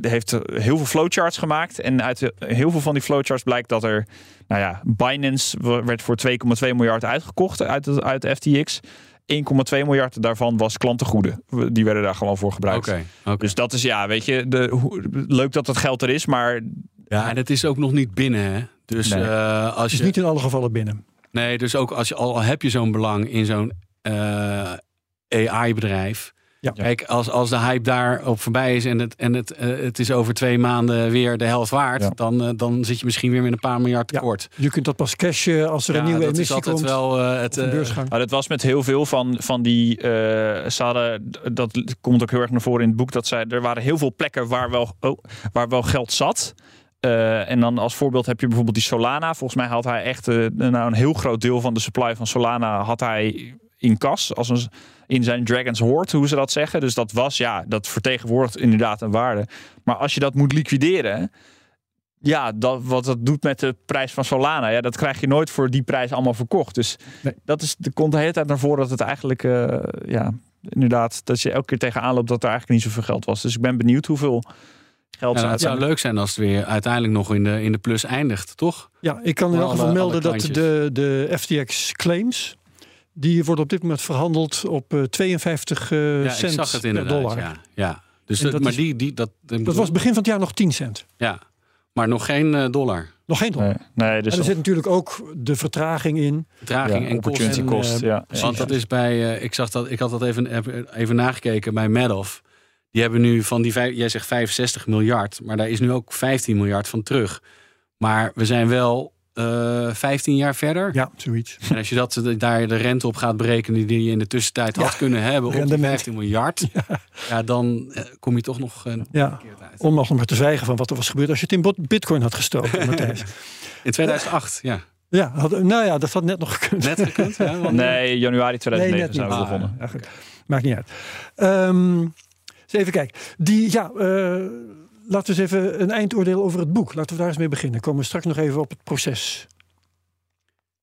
heeft heel veel flowcharts gemaakt. En uit heel veel van die flowcharts blijkt dat er, nou ja, Binance werd voor 2,2 miljard uitgekocht uit, het- uit FTX. 1,2 miljard daarvan was klantengoeden. Die werden daar gewoon voor gebruikt. Oké. oké. Dus dat is ja, weet je, de, hoe- leuk dat dat geld er is, maar Ja, en het is ook nog niet binnen. Hè? Dus Nee. eh, als Het is je. niet in alle gevallen binnen. Nee, dus ook als je al heb je zo'n belang in zo'n eh, AI-bedrijf. Ja. Kijk, als, als de hype daarop voorbij is en het, en het, eh, het is over twee maanden weer de helft waard, Ja. dan, eh, dan zit je misschien weer met een paar miljard Ja. tekort. Je kunt dat pas cashen als er een nieuwe dat is emissie altijd komt. wel eh, het. beursgang. Dat was met heel veel van, van die. eh ze hadden, dat komt ook heel erg naar voren in het boek. Dat zij, er waren heel veel plekken waar wel, oh, waar wel geld zat. Eh, en dan als voorbeeld heb je bijvoorbeeld die Solana. Volgens mij had hij echt eh, nou, een heel groot deel van de supply van Solana had hij in kas. Als een, in zijn Dragon's Hoard, hoe ze dat zeggen. Dus dat was, ja, dat vertegenwoordigt inderdaad een waarde. Maar als je dat moet liquideren. Ja, dat, wat dat doet met de prijs van Solana. Ja, dat krijg je nooit voor die prijs allemaal verkocht. Dus Nee. dat is, er komt de hele tijd naar voren dat het eigenlijk, eh, ja, inderdaad, dat je elke keer tegenaan loopt dat er eigenlijk niet zoveel geld was. Dus ik ben benieuwd hoeveel geld ja, het zou leuk zijn als het weer uiteindelijk nog in de, in de plus eindigt, toch? Ja, ik kan in elk geval melden dat de, de FTX claims... die worden op dit moment verhandeld op eh, 52 eh, Ja, cent ik zag het inderdaad. dollar. Ja, ja. Dus dat, dat maar is- die, die, dat, Dat was begin van het jaar nog 10 cent. ja, maar nog geen eh, dollar. Nog geen dollar. Nee, nee dus en er zit natuurlijk ook de vertraging in. Vertraging ja, en opportunity cost. eh, ja. Want dat is bij, eh, ik zag dat, ik had dat even, even- even nagekeken bij Madoff. Die hebben nu van die, vijf- jij zegt 65 miljard, maar daar is nu ook 15 miljard van terug. Maar we zijn wel eh 15 jaar verder. Ja, zoiets. En als je dat, eh, daar de rente op gaat berekenen die je in de tussentijd had kunnen hebben op die rendement. 15 miljard. Ja, dan eh, kom je toch nog een Ja, keer uit. om nog maar te zwijgen van wat er was gebeurd als je het in bitcoin had gestoken, Matthijs. In 2008, ja. Ja, had, nou ja, dat had net nog gekund. Net gekund. Ja, want- Nee, januari Nee, 2009 net niet. zijn we Ah, begonnen. Maakt niet uit. Ehm, eens even kijken. Die, ja, eh, laten we eens even een eindoordeel over het boek. Laten we daar eens mee beginnen. Komen we straks nog even op het proces.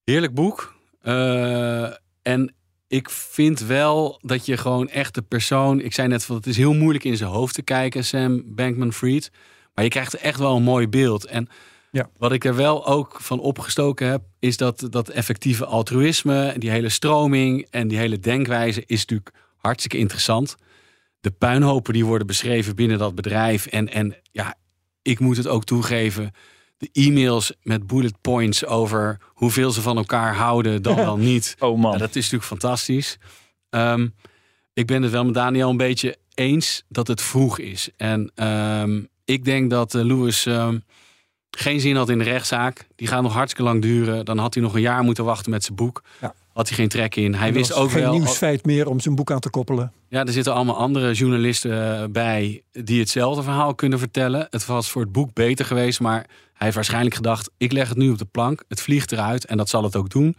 Heerlijk boek. Eh, en ik vind wel dat je gewoon echt de persoon. Ik zei net van het is heel moeilijk in zijn hoofd te kijken, Sam Bankman-Fried. Maar je krijgt echt wel een mooi beeld. En Ja. wat ik er wel ook van opgestoken heb, is dat dat effectieve altruïsme, die hele stroming en die hele denkwijze is natuurlijk hartstikke interessant. De puinhopen die worden beschreven binnen dat bedrijf. En, en ja, ik moet het ook toegeven de e-mails met bullet points over hoeveel ze van elkaar houden, dan wel niet. Oh man. Ja, dat is natuurlijk fantastisch. Ehm, ik ben het wel met Daniel een beetje eens dat het vroeg is. En ehm, ik denk dat eh, Lewis ehm, geen zin had in de rechtszaak. Die gaat nog hartstikke lang duren. Dan had hij nog een jaar moeten wachten met zijn boek. Ja. Had hij geen trek in. Hij Er wist was ook geen wel. nieuwsfeit meer om zijn boek aan te koppelen. Ja, er zitten allemaal andere journalisten eh, bij die hetzelfde verhaal kunnen vertellen. Het was voor het boek beter geweest, maar hij heeft waarschijnlijk gedacht: ik leg het nu op de plank, het vliegt eruit en dat zal het ook doen.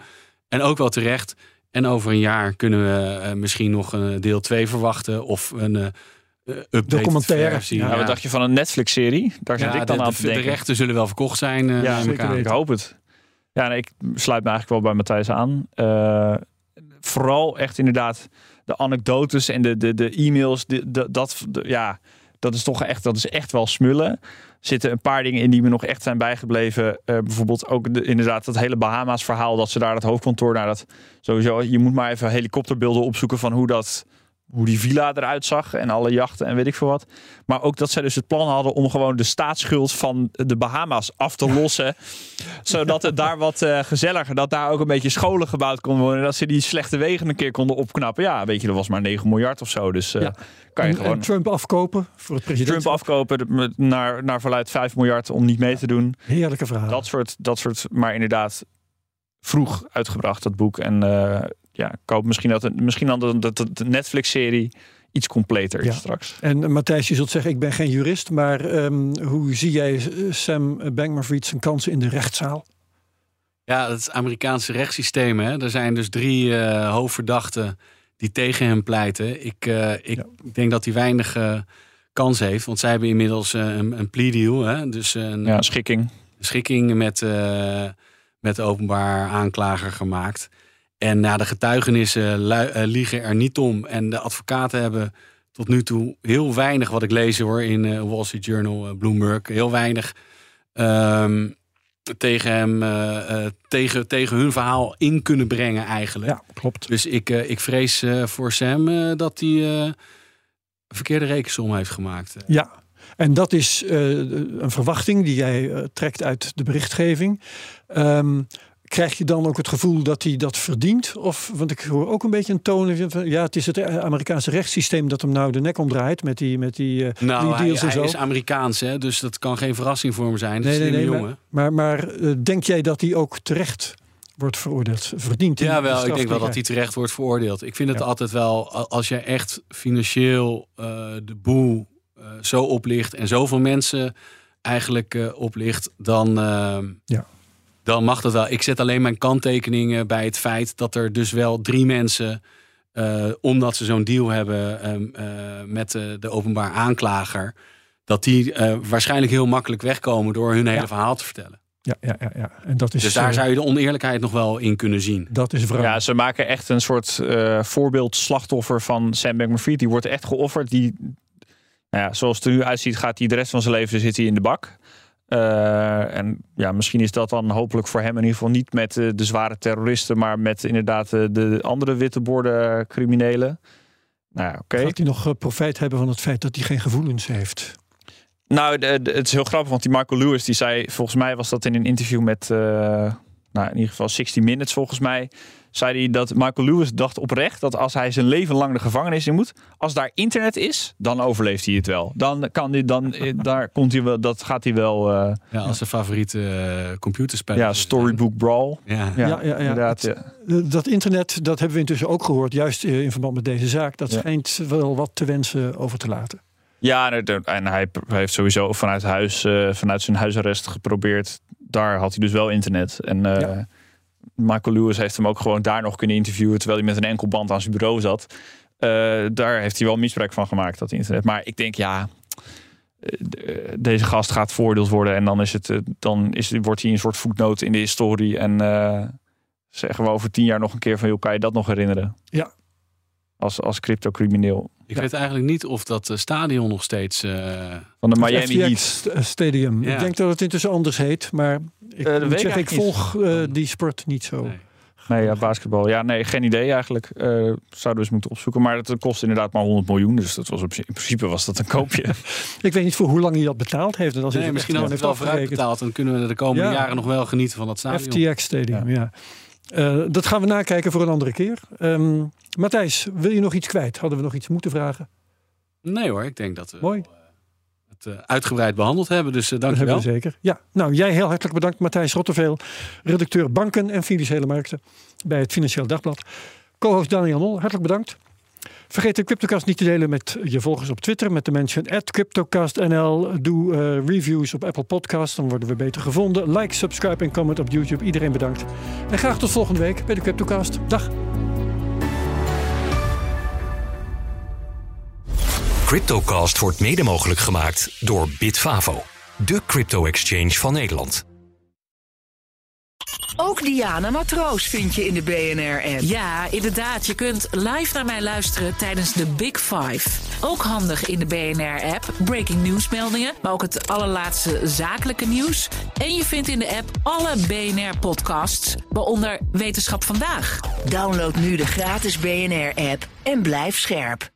En ook wel terecht. En over een jaar kunnen we eh, misschien nog een deel 2 verwachten of een eh update Documentaire. versie. Ja, Ja, wat dacht je van een Netflix-serie? Daar zit Ja, ik dan de, aan de, te de denken. rechten zullen wel verkocht zijn. eh, Ja. Ik hoop het. Ja, ik sluit me eigenlijk wel bij Matthijs aan. Eh, vooral echt inderdaad de anekdotes en de, de, de e-mails. De, dat, ja, dat is toch echt, dat is echt wel smullen. Er zitten een paar dingen in die me nog echt zijn bijgebleven. Eh, bijvoorbeeld ook de, inderdaad dat hele Bahama's verhaal. Dat ze daar het hoofdkantoor naar dat sowieso. Je moet maar even helikopterbeelden opzoeken van hoe dat hoe die villa eruit zag en alle jachten en weet ik veel wat. Maar ook dat zij dus het plan hadden om gewoon de staatsschuld van de Bahama's af te lossen. zodat het daar wat eh, gezelliger, dat daar ook een beetje scholen gebouwd kon worden. En dat ze die slechte wegen een keer konden opknappen. Ja, weet je, dat was maar 9 miljard of zo. Dus eh, Ja. kan je En, gewoon en Trump afkopen voor het president. Trump afkopen naar, naar verluid 5 miljard om niet mee te doen. Heerlijke verhaal. Dat soort, dat soort, maar inderdaad vroeg uitgebracht, dat boek. En eh, ja, ik hoop misschien dat misschien dan dat de, de Netflix-serie iets completer ja. straks. En Matthijs, je zult zeggen, ik ben geen jurist, maar ehm, hoe zie jij Sam Bankman-Fried zijn kansen in de rechtszaal? Ja, het Amerikaanse rechtssysteem. Hè? Er zijn dus drie uh, hoofdverdachten die tegen hem pleiten. Ik, uh, ik denk dat hij weinig uh, kans heeft, want zij hebben inmiddels een, een plea deal. Hè? Dus een ja, schikking. schikking met, met de openbaar aanklager gemaakt. En nou, de getuigenissen liegen er niet om. En de advocaten hebben tot nu toe heel weinig, wat ik lees hoor in Wall Street Journal, Bloomberg, heel weinig. Um, tegen hem, uh, tegen, tegen hun verhaal in kunnen brengen eigenlijk. Ja, klopt. Dus ik, uh, ik vrees voor Sam dat hij een verkeerde rekensom heeft gemaakt. Ja, en dat is een verwachting die jij trekt uit de berichtgeving. Um, Krijg je dan ook het gevoel dat hij dat verdient? Of, want ik hoor ook een beetje een toon van, ja, het is het Amerikaanse rechtssysteem dat hem nou de nek omdraait met die, met die, uh, nou, die deals hij, en zo. Hij is Amerikaans, hè, dus dat kan geen verrassing voor hem zijn. Nee, nee, nee, jongen. Maar, maar, maar uh, denk jij dat hij ook terecht wordt veroordeeld? Verdient hij? Ja, wel. Ik denk wel dat hij terecht wordt veroordeeld. Ik vind het ja. altijd wel, als je echt financieel uh, de boel zo oplicht en zoveel mensen eigenlijk oplicht, dan. ja dan mag dat wel. Ik zet alleen mijn kanttekeningen bij het feit dat er dus wel drie mensen, uh, omdat ze zo'n deal hebben uh, uh, met de openbaar aanklager, dat die waarschijnlijk heel makkelijk wegkomen door hun hele ja. verhaal te vertellen. Ja, ja, ja, ja. En dat is, dus daar zou je de oneerlijkheid nog wel in kunnen zien. Dat is Ja, ze maken echt een soort voorbeeld slachtoffer van Sam Bankman-Fried. Die wordt echt geofferd. Die, nou ja, zoals het er nu uitziet, gaat hij de rest van zijn leven zit hij in de bak. Uh, en ja, misschien is dat dan hopelijk voor hem in ieder geval niet met uh, de zware terroristen, maar met inderdaad uh, de andere witte borden criminelen. Nou ja, oké. Okay. Gaat hij nog profijt hebben van het feit dat hij geen gevoelens heeft? Nou, de, de, het is heel grappig, want die Michael Lewis die zei, volgens mij was dat in een interview met, nou in ieder geval 60 Minutes volgens mij zei hij dat Michael Lewis dacht oprecht dat als hij zijn leven lang de gevangenis in moet, als daar internet is, dan overleeft hij het wel. Dan kan hij, dan daar komt hij wel, dat gaat hij wel. Uh, ja, als zijn favoriete uh, computerspel. Ja, Storybook Brawl. Ja, ja, ja, ja, inderdaad. Het, dat internet, dat hebben we intussen ook gehoord, juist in verband met deze zaak. Dat schijnt wel wat te wensen over te laten. Ja, en hij heeft sowieso vanuit huis, uh, vanuit zijn huisarrest geprobeerd. Daar had hij dus wel internet. En ja. Michael Lewis heeft hem ook gewoon daar nog kunnen interviewen terwijl hij met een enkel band aan zijn bureau zat. Uh, daar heeft hij wel misbruik van gemaakt, dat internet. Maar ik denk, ja, deze gast gaat voordeeld worden en dan, is het, dan is, wordt hij een soort voetnoot in de historie. En uh, zeggen we over tien jaar nog een keer van, joh, kan je dat nog herinneren? Ja. Als, als crypto-crimineel. Ik weet eigenlijk niet of dat stadion nog steeds... Uh... Van de Miami Heat. Stadium. Ja. Ik denk dat het intussen anders heet, maar ik, uh, moet zeggen, ik volg uh, die sport niet zo. Nee. Nee, ja, basketbal. Ja, nee, geen idee eigenlijk. Uh, zouden we eens moeten opzoeken. Maar het kost inderdaad maar 100 miljoen. Dus dat was op, in principe was dat een koopje. ik weet niet voor hoe lang hij dat betaald heeft. En als nee, misschien had hij het wel vooruit betaald. Dan kunnen we de komende ja. jaren nog wel genieten van dat stadion. FTX Stadium, ja. ja. Uh, dat gaan we nakijken voor een andere keer. Um, Matthijs, wil je nog iets kwijt? Hadden we nog iets moeten vragen? Nee hoor, ik denk dat we... Mooi uh, uitgebreid behandeld hebben. Dus uh, dank je wel. zeker. Ja, nou jij heel hartelijk bedankt Matthijs Rotteveel, redacteur banken en financiële markten bij het Financieel Dagblad. Co-host Daniel Mol, hartelijk bedankt. Vergeet de CryptoCast niet te delen met je volgers op Twitter met de mention CryptoCastNL. Doe uh, reviews op Apple Podcasts, dan worden we beter gevonden. Like, subscribe en comment op YouTube. Iedereen bedankt. En graag tot volgende week bij de CryptoCast. Dag. CryptoCast wordt mede mogelijk gemaakt door Bitfavo, de crypto-exchange van Nederland. Ook Diana Matroos vind je in de BNR-app. Ja, inderdaad. Je kunt live naar mij luisteren tijdens de Big Five. Ook handig in de BNR-app. Breaking nieuwsmeldingen, maar ook het allerlaatste zakelijke nieuws. En je vindt in de app alle BNR-podcasts, waaronder Wetenschap Vandaag. Download nu de gratis BNR-app en blijf scherp.